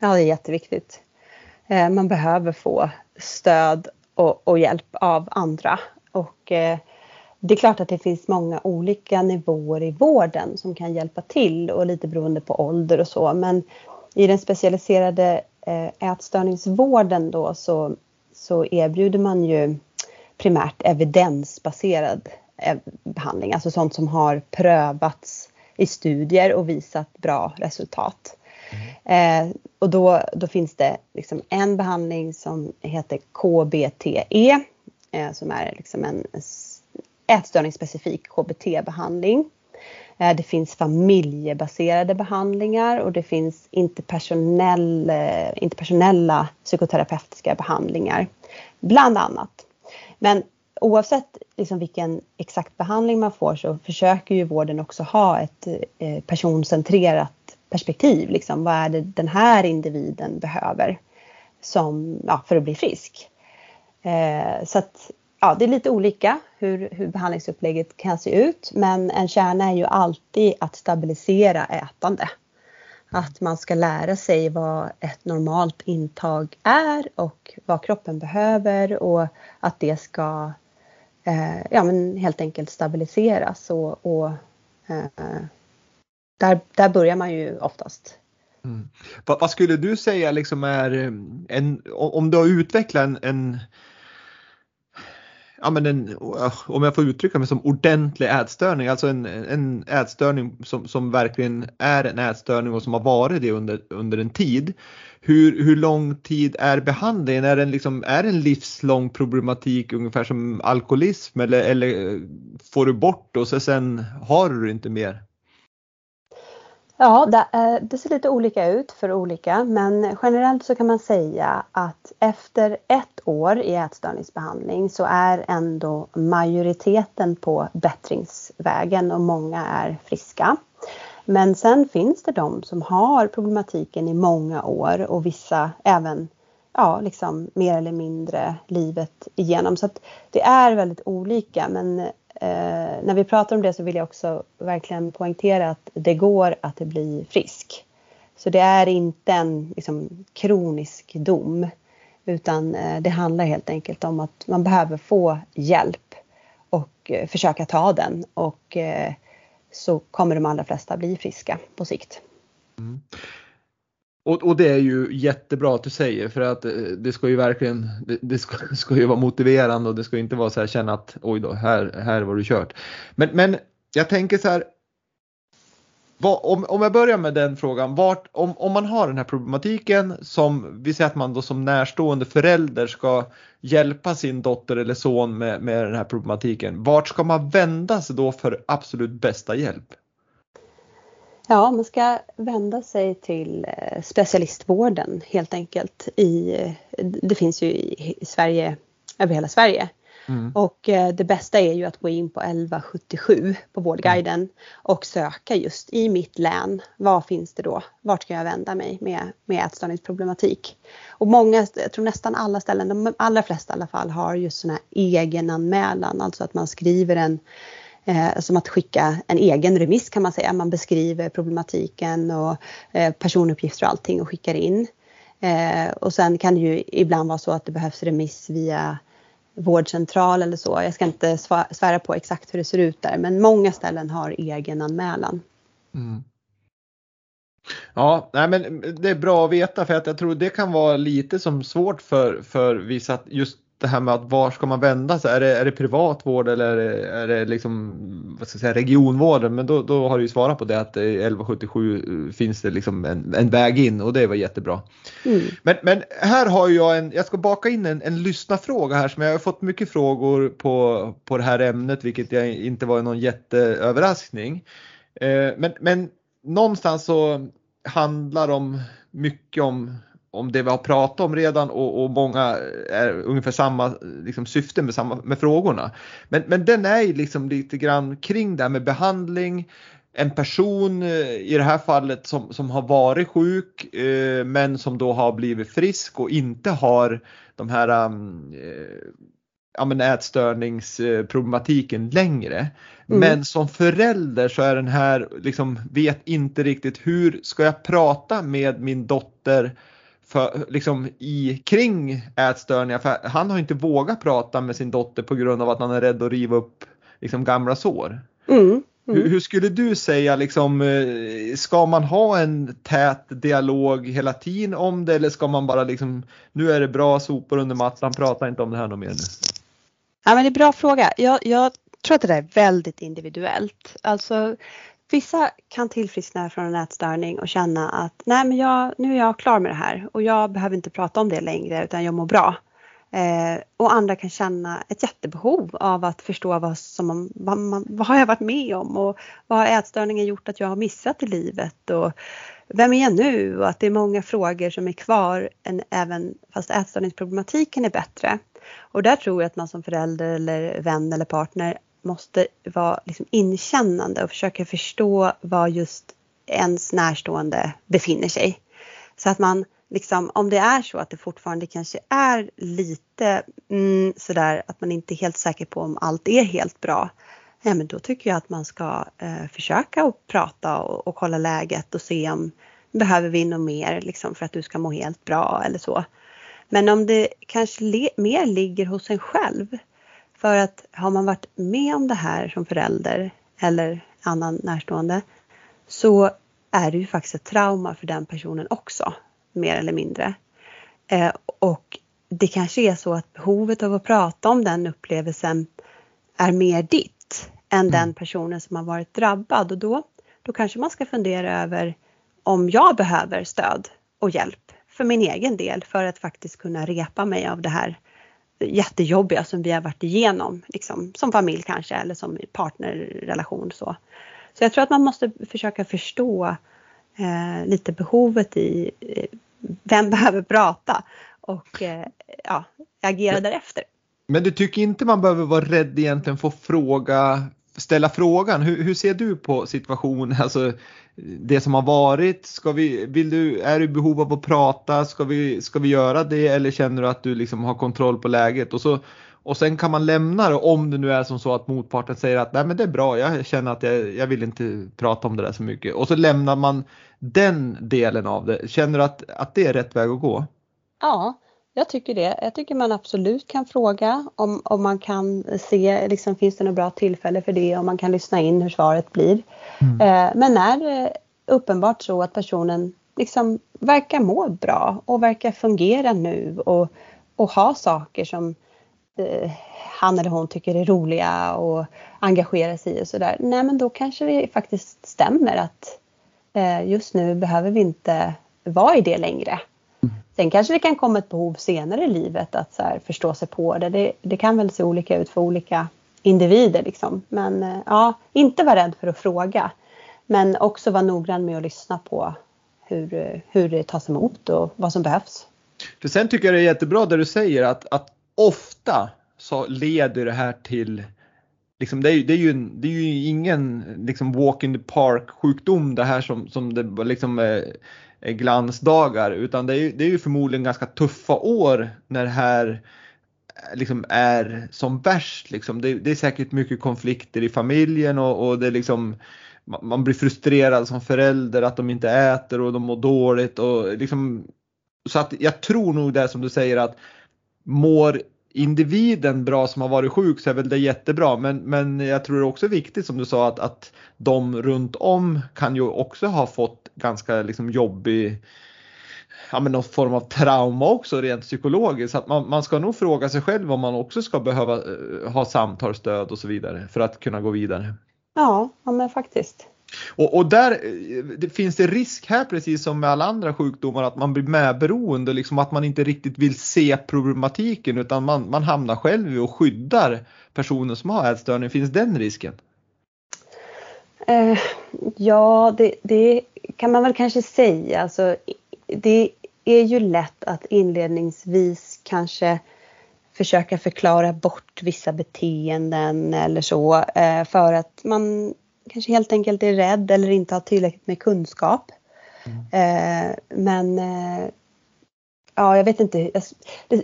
Ja, det är jätteviktigt. Eh, man behöver få stöd och, och hjälp av andra. Och eh, det är klart att det finns många olika nivåer i vården som kan hjälpa till och lite beroende på ålder och så. Men i den specialiserade eh, ätstörningsvården då så, så erbjuder man ju primärt evidensbaserad eh, behandling, alltså sånt som har prövats i studier och visat bra resultat. Eh, och då, då finns det liksom en behandling som heter KBTE eh, som är liksom en ätstörningsspecifik KBT-behandling. Eh, det finns familjebaserade behandlingar och det finns interpersonell, eh, interpersonella psykoterapeutiska behandlingar, bland annat. Men oavsett liksom vilken exakt behandling man får så försöker ju vården också ha ett eh, personcentrerat perspektiv. Liksom, vad är det den här individen behöver som, ja, för att bli frisk? Eh, så att, ja, det är lite olika hur, hur behandlingsupplägget kan se ut men en kärna är ju alltid att stabilisera ätande. Att man ska lära sig vad ett normalt intag är och vad kroppen behöver och att det ska eh, ja, men helt enkelt stabiliseras och, och eh, där, där börjar man ju oftast. Mm. Vad, vad, skulle du säga liksom är eh, en, om du har utvecklat en, en ja, men en, eh, om jag får uttrycka mig som ordentlig ätstörning, alltså en, en ätstörning som, som verkligen är en ätstörning och som har varit det under, under en tid. Hur, hur lång tid är behandlingen? Är det en, liksom, är det en livslång problematik ungefär som alkoholism eller, eller eh, får du bort och så sen har du inte mer? Ja, eh, det, ser lite olika ut för olika men generellt så kan man säga att efter ett år i ätstörningsbehandling så är ändå majoriteten på bättringsvägen och många är friska. Men sen finns det de som har problematiken i många år och vissa även ja, liksom mer eller mindre livet igenom. Så att det är väldigt olika men eh, när vi pratar om det så vill jag också verkligen poängtera att det går att bli frisk. Så det är inte en liksom, kronisk dom utan eh, det handlar helt enkelt om att man behöver få hjälp och eh, försöka ta den och eh, så kommer de allra flesta bli friska på sikt. Mm. Och, och, det är ju jättebra att du säger för att eh, det ska ju verkligen, det, det ska, ska, ju vara motiverande och det ska inte vara så här känna att oj då, här, här var du kört. Men, men jag tänker så här, vad, om, om jag börjar med den frågan, vart, om, om man har den här problematiken som vi säger att man då som närstående förälder ska hjälpa sin dotter eller son med, med den här problematiken. Vart ska man vända sig då för absolut bästa hjälp? Ja, man ska vända sig till eh, specialistvården helt enkelt. I, det finns ju i Sverige, över hela Sverige. Mm. Och eh, det bästa är ju att gå in på 1177 på Vårdguiden mm. och söka just i mitt län. Vad finns det då? Vart ska jag vända mig med, med ätstörningsproblematik? Och många, jag tror nästan alla ställen, de allra flesta i alla fall, har just sån här egenanmälan, alltså att man skriver en eh, Eh, som att skicka en egen remiss kan man säga. Man beskriver problematiken och eh, personuppgifter och allting och skickar in. Eh, och sen kan det ju ibland vara så att det behövs remiss via vårdcentral eller så. Jag ska inte svära på exakt hur det ser ut där men många ställen har egen anmälan. Mm. Ja, nej men det är bra att veta för att jag tror det kan vara lite som svårt för, för vissa att just det här med att var ska man vända sig? Är det, är det privat vård eller är det, är det liksom, vad ska jag säga, regionvården? Men då, då har du ju svarat på det att i 1177 finns det liksom en, en väg in och det var jättebra. Mm. Men, men här har jag en, jag ska baka in en, en lyssnarfråga här som jag har fått mycket frågor på, på det här ämnet vilket jag inte var någon jätteöverraskning. Eh, men, men någonstans så handlar om mycket om om det vi har pratat om redan och, och många är ungefär samma liksom, syfte med, samma, med frågorna. Men, men den är liksom lite grann kring det här med behandling, en person eh, i det här fallet som, som har varit sjuk eh, men som då har blivit frisk och inte har de här um, eh, ja, men ätstörningsproblematiken längre. Mm. Men som förälder så är den här liksom vet inte riktigt hur ska jag prata med min dotter för, liksom i, kring ätstörningar. För han har inte vågat prata med sin dotter på grund av att han är rädd att riva upp liksom, gamla sår. Mm. Mm. Hur, skulle du säga, liksom, eh, ska man ha en tät dialog hela tiden om det eller ska man bara liksom, nu är det bra sopor under mattan, prata inte om det här något mer nu? Ja men det är en bra fråga. Jag, jag tror att det där är väldigt individuellt. Alltså Vissa kan tillfriskna från en ätstörning och känna att nej men jag, nu är jag klar med det här och jag behöver inte prata om det längre utan jag mår bra. Eh, och andra kan känna ett jättebehov av att förstå vad, som, vad, man, vad har jag varit med om och vad har ätstörningen gjort att jag har missat i livet och vem är jag nu och att det är många frågor som är kvar än även fast ätstörningsproblematiken är bättre. Och där tror jag att man som förälder eller vän eller partner måste vara liksom inkännande och försöka förstå var just ens närstående befinner sig. Så att man liksom, om det är så att det fortfarande kanske är lite mm, sådär att man inte är helt säker på om allt är helt bra. Ja, men då tycker jag att man ska eh, försöka att prata och, och, kolla läget och se om behöver vi något mer liksom, för att du ska må helt bra eller så. Men om det kanske mer ligger hos en själv för att har man varit med om det här som förälder eller annan närstående så är det ju faktiskt ett trauma för den personen också, mer eller mindre. Eh, och det kanske är så att behovet av att prata om den upplevelsen är mer ditt än mm. den personen som har varit drabbad och då, då kanske man ska fundera över om jag behöver stöd och hjälp för min egen del för att faktiskt kunna repa mig av det här jättejobbiga som vi har varit igenom, liksom, som familj kanske eller som partnerrelation. Så. så jag tror att man måste försöka förstå eh, lite behovet i eh, vem behöver prata och eh, ja, agera men, därefter. Men du tycker inte man behöver vara rädd egentligen för att fråga, ställa frågan. Hur, hur ser du på situationen? Alltså, det som har varit, ska vi, vill du, är du i behov av att prata, ska vi, ska vi göra det eller känner du att du liksom har kontroll på läget? Och, så, och sen kan man lämna det om det nu är som så att motparten säger att nej men det är bra, jag känner att jag, jag vill inte prata om det där så mycket. Och så lämnar man den delen av det. Känner du att, att det är rätt väg att gå? Ja, jag tycker det. Jag tycker man absolut kan fråga om, om man kan se, liksom, finns det något bra tillfälle för det, om man kan lyssna in hur svaret blir. Mm. Eh, men är det uppenbart så att personen liksom verkar må bra och verkar fungera nu och, och ha saker som eh, han eller hon tycker är roliga och engagerar sig i och sådär. Nej men då kanske det faktiskt stämmer att eh, just nu behöver vi inte vara i det längre. Sen kanske det kan komma ett behov senare i livet att så här, förstå sig på det. det. det. kan väl se olika ut för olika individer liksom. Men eh, ja, inte vara rädd för att fråga. Men också vara noggrann med att lyssna på hur, hur det tas emot och vad som behövs. För sen tycker jag det är jättebra det du säger att, att ofta så leder det här till Liksom det, är, det, är ju, det är ju ingen liksom walk in the park sjukdom det här som, som det liksom eh, Eh, glansdagar utan det är, det är ju förmodligen ganska tuffa år när det här eh, liksom är som värst. Liksom. Det, det är säkert mycket konflikter i familjen och, och det är liksom man blir frustrerad som förälder att de inte äter och de mår dåligt och liksom så att jag tror nog det som du säger att mår individen bra som har varit sjuk så är väl det jättebra men, men jag tror det är också viktigt som du sa att, att de runt om kan ju också ha fått ganska liksom jobbig ja, men någon form av trauma också rent psykologiskt. Så att man, man ska nog fråga sig själv om man också ska behöva uh, ha samtalsstöd och så vidare för att kunna gå vidare. Ja, ja men faktiskt. Och, och där det finns det risk här precis som med alla andra sjukdomar att man blir medberoende, liksom att man inte riktigt vill se problematiken utan man, man hamnar själv och skyddar personer som har ätstörning. Finns den risken? Eh, ja, det, det, kan man väl kanske säga. Alltså, det är ju lätt att inledningsvis kanske försöka förklara bort vissa beteenden eller så eh, för att man kanske helt enkelt är rädd eller inte har tillräckligt med kunskap. Mm. Eh, men eh, ja, jag vet inte.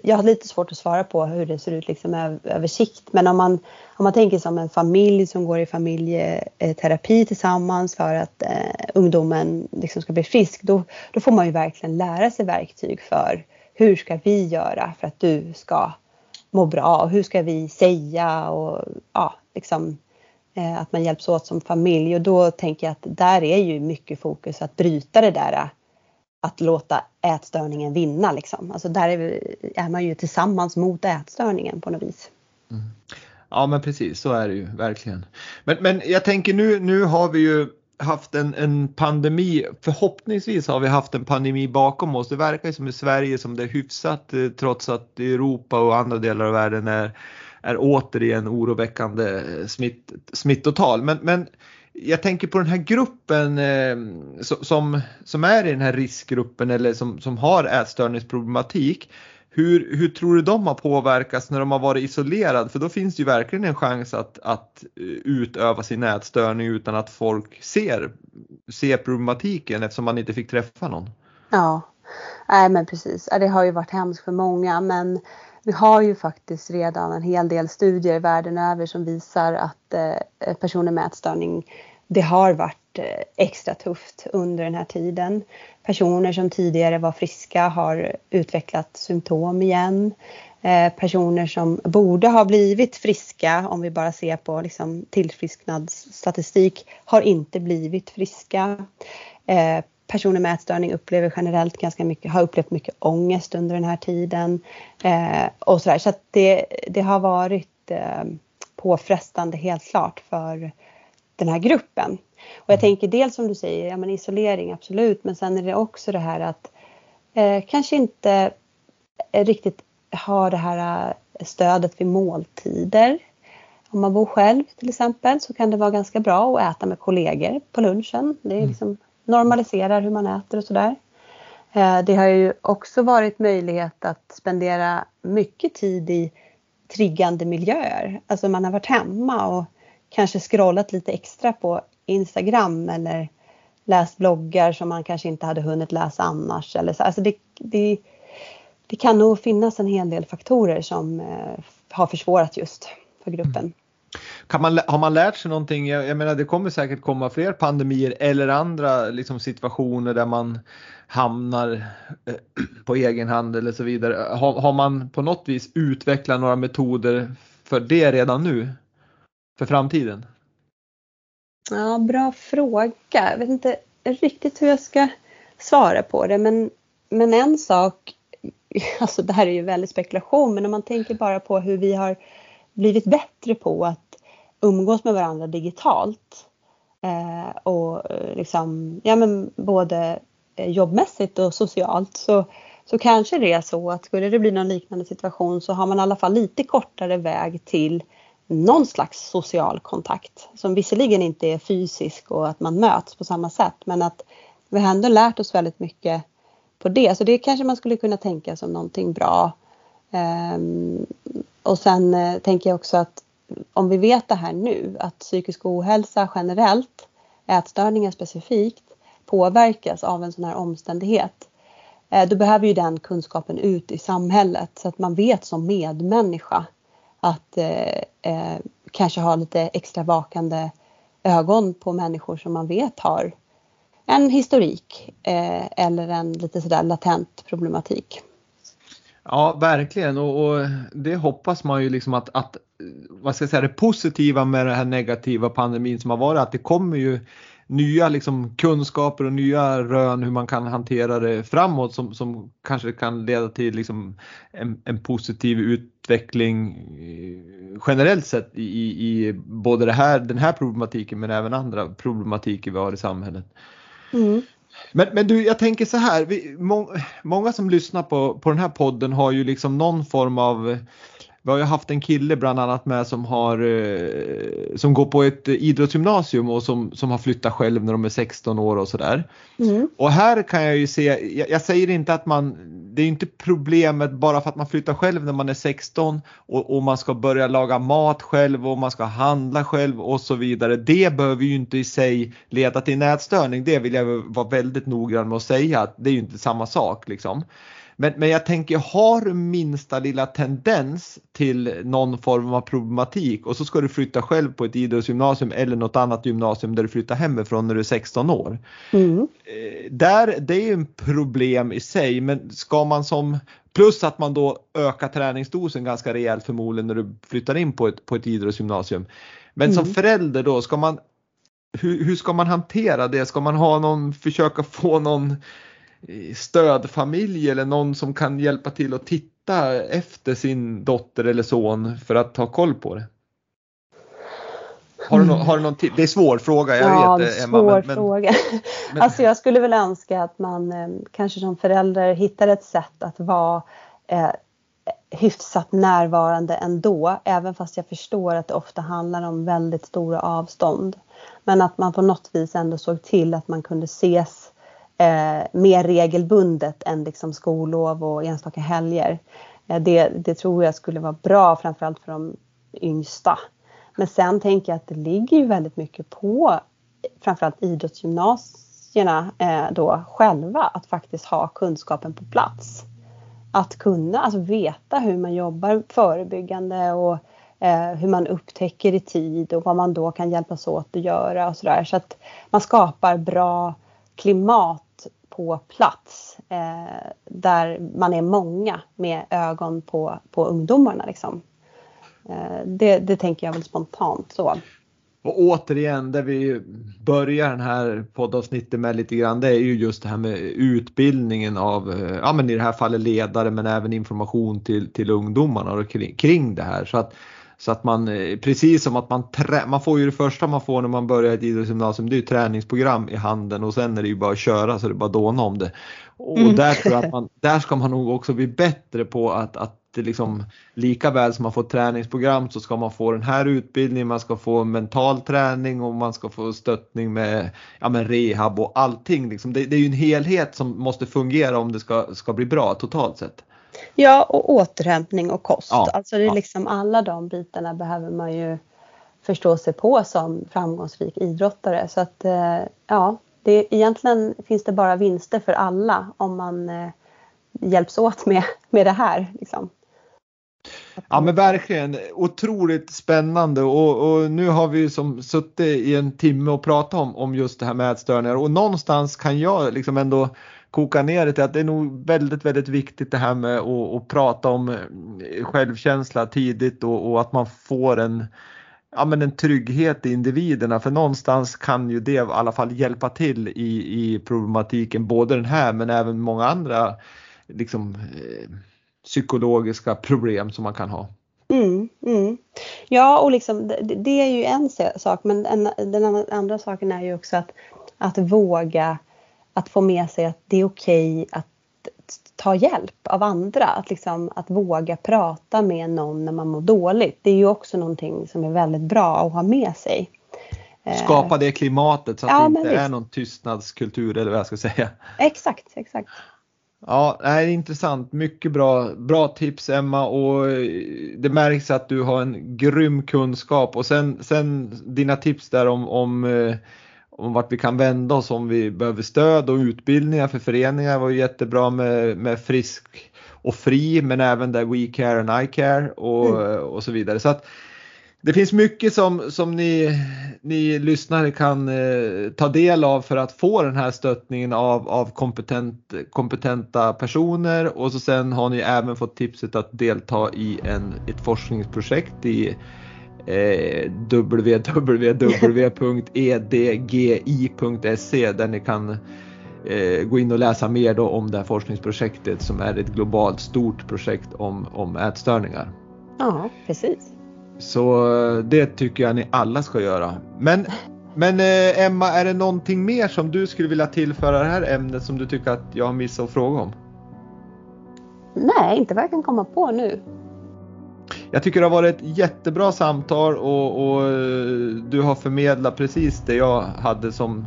Jag, har lite svårt att svara på hur det ser ut liksom över sikt. Men om man, om man tänker som en familj som går i familjeterapi tillsammans för att eh, ungdomen liksom ska bli frisk. Då, då får man ju verkligen lära sig verktyg för hur ska vi göra för att du ska må bra? Och hur ska vi säga? Och ja, liksom Eh, att man hjälps åt som familj och då tänker jag att där är ju mycket fokus att bryta det där eh, att låta ätstörningen vinna liksom. Alltså där är, vi, är man ju tillsammans mot ätstörningen på något vis. Mm. Ja men precis så är det ju verkligen. Men, men jag tänker nu, nu har vi ju haft en, en pandemi, förhoppningsvis har vi haft en pandemi bakom oss. Det verkar ju som i Sverige som det är hyfsat eh, trots att Europa och andra delar av världen är är återigen oroväckande eh, smitt, smittotal. Men, men jag tänker på den här gruppen eh, som, som är i den här riskgruppen eller som, som har ätstörningsproblematik. Hur, hur tror du de har påverkats när de har varit isolerade? För då finns det ju verkligen en chans att, att eh, utöva sin ätstörning utan att folk ser, ser problematiken eftersom man inte fick träffa någon. Ja, nej men precis. Det har ju varit hemskt för många men vi har ju faktiskt redan en hel del studier världen över som visar att eh, personer med ätstörning, det har varit eh, extra tufft under den här tiden. Personer som tidigare var friska har utvecklat symptom igen. Eh, personer som borde ha blivit friska, om vi bara ser på liksom tillfrisknadsstatistik, har inte blivit friska personer med ätstörning upplever generellt ganska mycket, har upplevt mycket ångest under den här tiden. Eh, och sådär. Så att det, det har varit eh, påfrestande helt klart för den här gruppen. Och jag tänker dels som du säger, ja men isolering absolut, men sen är det också det här att eh, kanske inte riktigt ha det här eh, stödet vid måltider. Om man bor själv till exempel så kan det vara ganska bra att äta med kollegor på lunchen. Det är mm. liksom normaliserar hur man äter och sådär. Eh, det har ju också varit möjlighet att spendera mycket tid i triggande miljöer. Alltså man har varit hemma och kanske scrollat lite extra på Instagram eller läst bloggar som man kanske inte hade hunnit läsa annars. Eller så. Alltså det, det, det kan nog finnas en hel del faktorer som eh, har försvårat just för gruppen. Kan man, har man lärt sig någonting? Jag, jag menar det kommer säkert komma fler pandemier eller andra liksom, situationer där man hamnar eh, på egen hand eller så vidare. Har, har man på något vis utvecklat några metoder för det redan nu? För framtiden? Ja, bra fråga. Jag vet inte riktigt hur jag ska svara på det. Men, men en sak, alltså det här är ju väldigt spekulation, men om man tänker bara på hur vi har blivit bättre på att umgås med varandra digitalt. Eh, och eh, liksom, ja men både eh, jobbmässigt och socialt så, så kanske det är så att skulle det bli någon liknande situation så har man i alla fall lite kortare väg till någon slags social kontakt som visserligen inte är fysisk och att man möts på samma sätt men att vi har ändå lärt oss väldigt mycket på det. Så det kanske man skulle kunna tänka som någonting bra. Ehm, och sen eh, tänker jag också att om vi vet det här nu att psykisk ohälsa generellt, ätstörningar specifikt, påverkas av en sån här omständighet. Eh, då behöver ju den kunskapen ut i samhället så att man vet som medmänniska att eh, eh, kanske ha lite extra vakande ögon på människor som man vet har en historik eh, eller en lite sådär latent problematik. Ja, verkligen och, och, det hoppas man ju liksom att, att vad ska jag säga, det positiva med den här negativa pandemin som har varit att det kommer ju nya liksom kunskaper och nya rön hur man kan hantera det framåt som, som kanske kan leda till liksom en, en positiv utveckling eh, generellt sett i, i både det här, den här problematiken men även andra problematiker vi har i samhället. Mm. Men, men du, jag tänker så här, vi, må, många som lyssnar på, på den här podden har ju liksom någon form av vi har ju haft en kille bland annat med som har eh, som går på ett idrottsgymnasium och som, som har flyttat själv när de är 16 år och sådär. Mm. Och här kan jag ju se, jag, jag, säger inte att man, det är inte problemet bara för att man flyttar själv när man är 16 och, och man ska börja laga mat själv och man ska handla själv och så vidare. Det behöver ju inte i sig leda till nätstörning. Det vill jag vara väldigt noggrann med att säga att det är ju inte samma sak liksom. Men, men jag tänker, har du minsta lilla tendens till någon form av problematik och så ska du flytta själv på ett idrottsgymnasium eller något annat gymnasium där du flyttar hemifrån när du är 16 år. Mm. Eh, där, det är ju en problem i sig men ska man som Plus att man då ökar träningsdosen ganska rejält förmodligen när du flyttar in på ett, på ett idrottsgymnasium. Men mm. som förälder då ska man hur, hur, ska man hantera det? Ska man ha någon, försöka få någon stödfamilj eller någon som kan hjälpa till att titta efter sin dotter eller son för att ta koll på det? Har du, no har du någon Det är en svår fråga, jag ja, vet Emma. Svår men, fråga. Men... Alltså jag skulle väl önska att man eh, kanske som förälder hittar ett sätt att vara eh, hyfsat närvarande ändå, även fast jag förstår att det ofta handlar om väldigt stora avstånd. Men att man på något vis ändå såg till att man kunde ses eh, mer regelbundet än liksom skollov och enstaka helger. Eh, det, det tror jag skulle vara bra framförallt för de yngsta. Men sen tänker jag att det ligger ju väldigt mycket på framförallt idrottsgymnasierna eh, då själva att faktiskt ha kunskapen på plats. Att kunna alltså veta hur man jobbar förebyggande och eh, hur man upptäcker i tid och vad man då kan hjälpas åt att göra och sådär. Så att man skapar bra klimat på plats eh, där man är många med ögon på, på ungdomarna. Liksom. Eh, det, det tänker jag väl spontant så. Och återigen, där vi börjar den här poddavsnittet med lite grann, det är ju just det här med utbildningen av, eh, ja men i det här fallet ledare men även information till, till ungdomarna och kring, kring det här. Så att så att man, eh, precis som att man, trä, man får ju det första man får när man börjar ett idrottsgymnasium, det är ju träningsprogram i handen och sen är det ju bara att köra så det är bara dåna om det. Och mm. där tror jag att man, där ska man nog också bli bättre på att, att liksom, lika väl som man får träningsprogram så ska man få den här utbildningen, man ska få mental träning och man ska få stöttning med, ja, med rehab och allting. Liksom. Det, det är ju en helhet som måste fungera om det ska, ska bli bra totalt sett. Ja, och återhämtning och kost. Ja, alltså det är ja. liksom alla de bitarna behöver man ju förstå sig på som framgångsrik idrottare. Så att eh, ja, det, egentligen finns det bara vinster för alla om man eh, hjälps åt med, med det här. Liksom. Ja men verkligen otroligt spännande och, och, nu har vi som suttit i en timme och pratat om, om just det här med ätstörningar och någonstans kan jag liksom ändå koka ner det till att det är nog väldigt, väldigt viktigt det här med att, att prata om eh, självkänsla tidigt och, och, att man får en ja, men en trygghet i individerna för någonstans kan ju det i alla fall hjälpa till i, i problematiken, både den här men även många andra liksom, eh, psykologiska problem som man kan ha. Mm, mm. Ja, och liksom, det, det, är ju en sak, men en, den andra saken är ju också att, att våga att få med sig att det är okej okay att ta hjälp av andra. Att, liksom, att våga prata med någon när man mår dåligt. Det är ju också någonting som är väldigt bra att ha med sig. Eh, Skapa det klimatet så att ja, det inte är någon tystnadskultur eller vad jag ska säga. Exakt, exakt. Ja, det är intressant. Mycket bra, bra tips Emma och det märks att du har en grym kunskap och sen, sen dina tips där om, om, eh, om vart vi kan vända oss om vi behöver stöd och utbildningar för föreningar var jättebra med, med Frisk och Fri men även där We Care and I Care och, mm. och så vidare. Så att, det finns mycket som, som ni, ni lyssnare kan eh, ta del av för att få den här stöttningen av, av kompetent, kompetenta personer och så sen har ni även fått tipset att delta i en, ett forskningsprojekt i eh, www.edgi.se där ni kan eh, gå in och läsa mer då om det här forskningsprojektet som är ett globalt stort projekt om, om ätstörningar. Ja, precis. Så eh, det tycker jag ni alla ska göra. Men, men eh, Emma, är det någonting mer som du skulle vilja tillföra det här ämnet som du tycker att jag har missat att fråga om? Nej, inte vad jag kan komma på nu. Jag tycker det har varit ett jättebra samtal och, och eh, du har förmedlat precis det jag hade som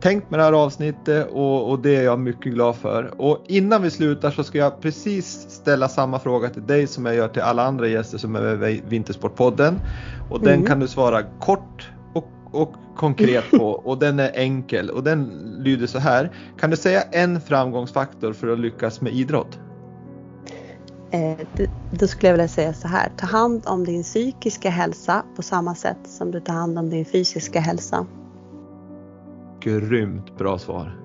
tänkt med det här avsnittet och, och, det är jag mycket glad för. Och innan vi slutar så ska jag precis ställa samma fråga till dig som jag gör till alla andra gäster som är med i Vintersportpodden. Och mm. den kan du svara kort och, och konkret på och den är enkel och den lyder så här. Kan du säga en framgångsfaktor för att lyckas med idrott? Eh, då skulle jag vilja säga så här. Ta hand om din psykiska hälsa på samma sätt som du tar hand om din fysiska hälsa grymt bra svar.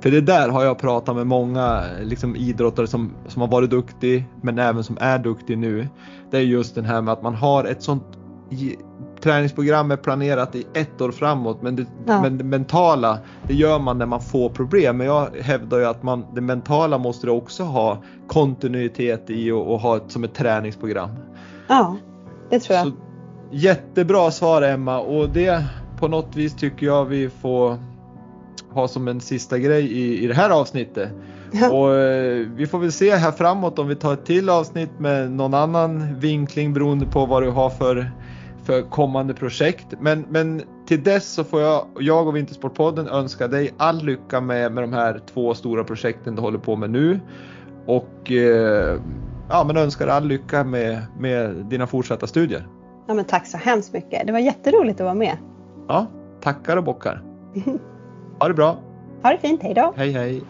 För det där har jag pratat med många liksom, idrottare som, som har varit duktig men även som är duktig nu. Det är just det här med att man har ett sånt träningsprogram är planerat i ett år framåt men det, ja. men det mentala det gör man när man får problem. Men jag hävdar ju att man, det mentala måste du också ha kontinuitet i och, och ha ett, som ett träningsprogram. Ja, det tror jag. Så, jättebra svar Emma och det på något vis tycker jag vi får ha som en sista grej i, i det här avsnittet. Och eh, vi får väl se här framåt om vi tar ett till avsnitt med någon annan vinkling beroende på vad du har för, för kommande projekt. Men, men till dess så får jag, jag och Vintersportpodden önska dig all lycka med, med de här två stora projekten du håller på med nu. Och eh, ja, men önskar all lycka med, med dina fortsatta studier. Ja, men tack så hemskt mycket. Det var jätteroligt att vara med. Ja, tackar och bockar. Ha det bra. Ha det fint, hej då. Hej hej.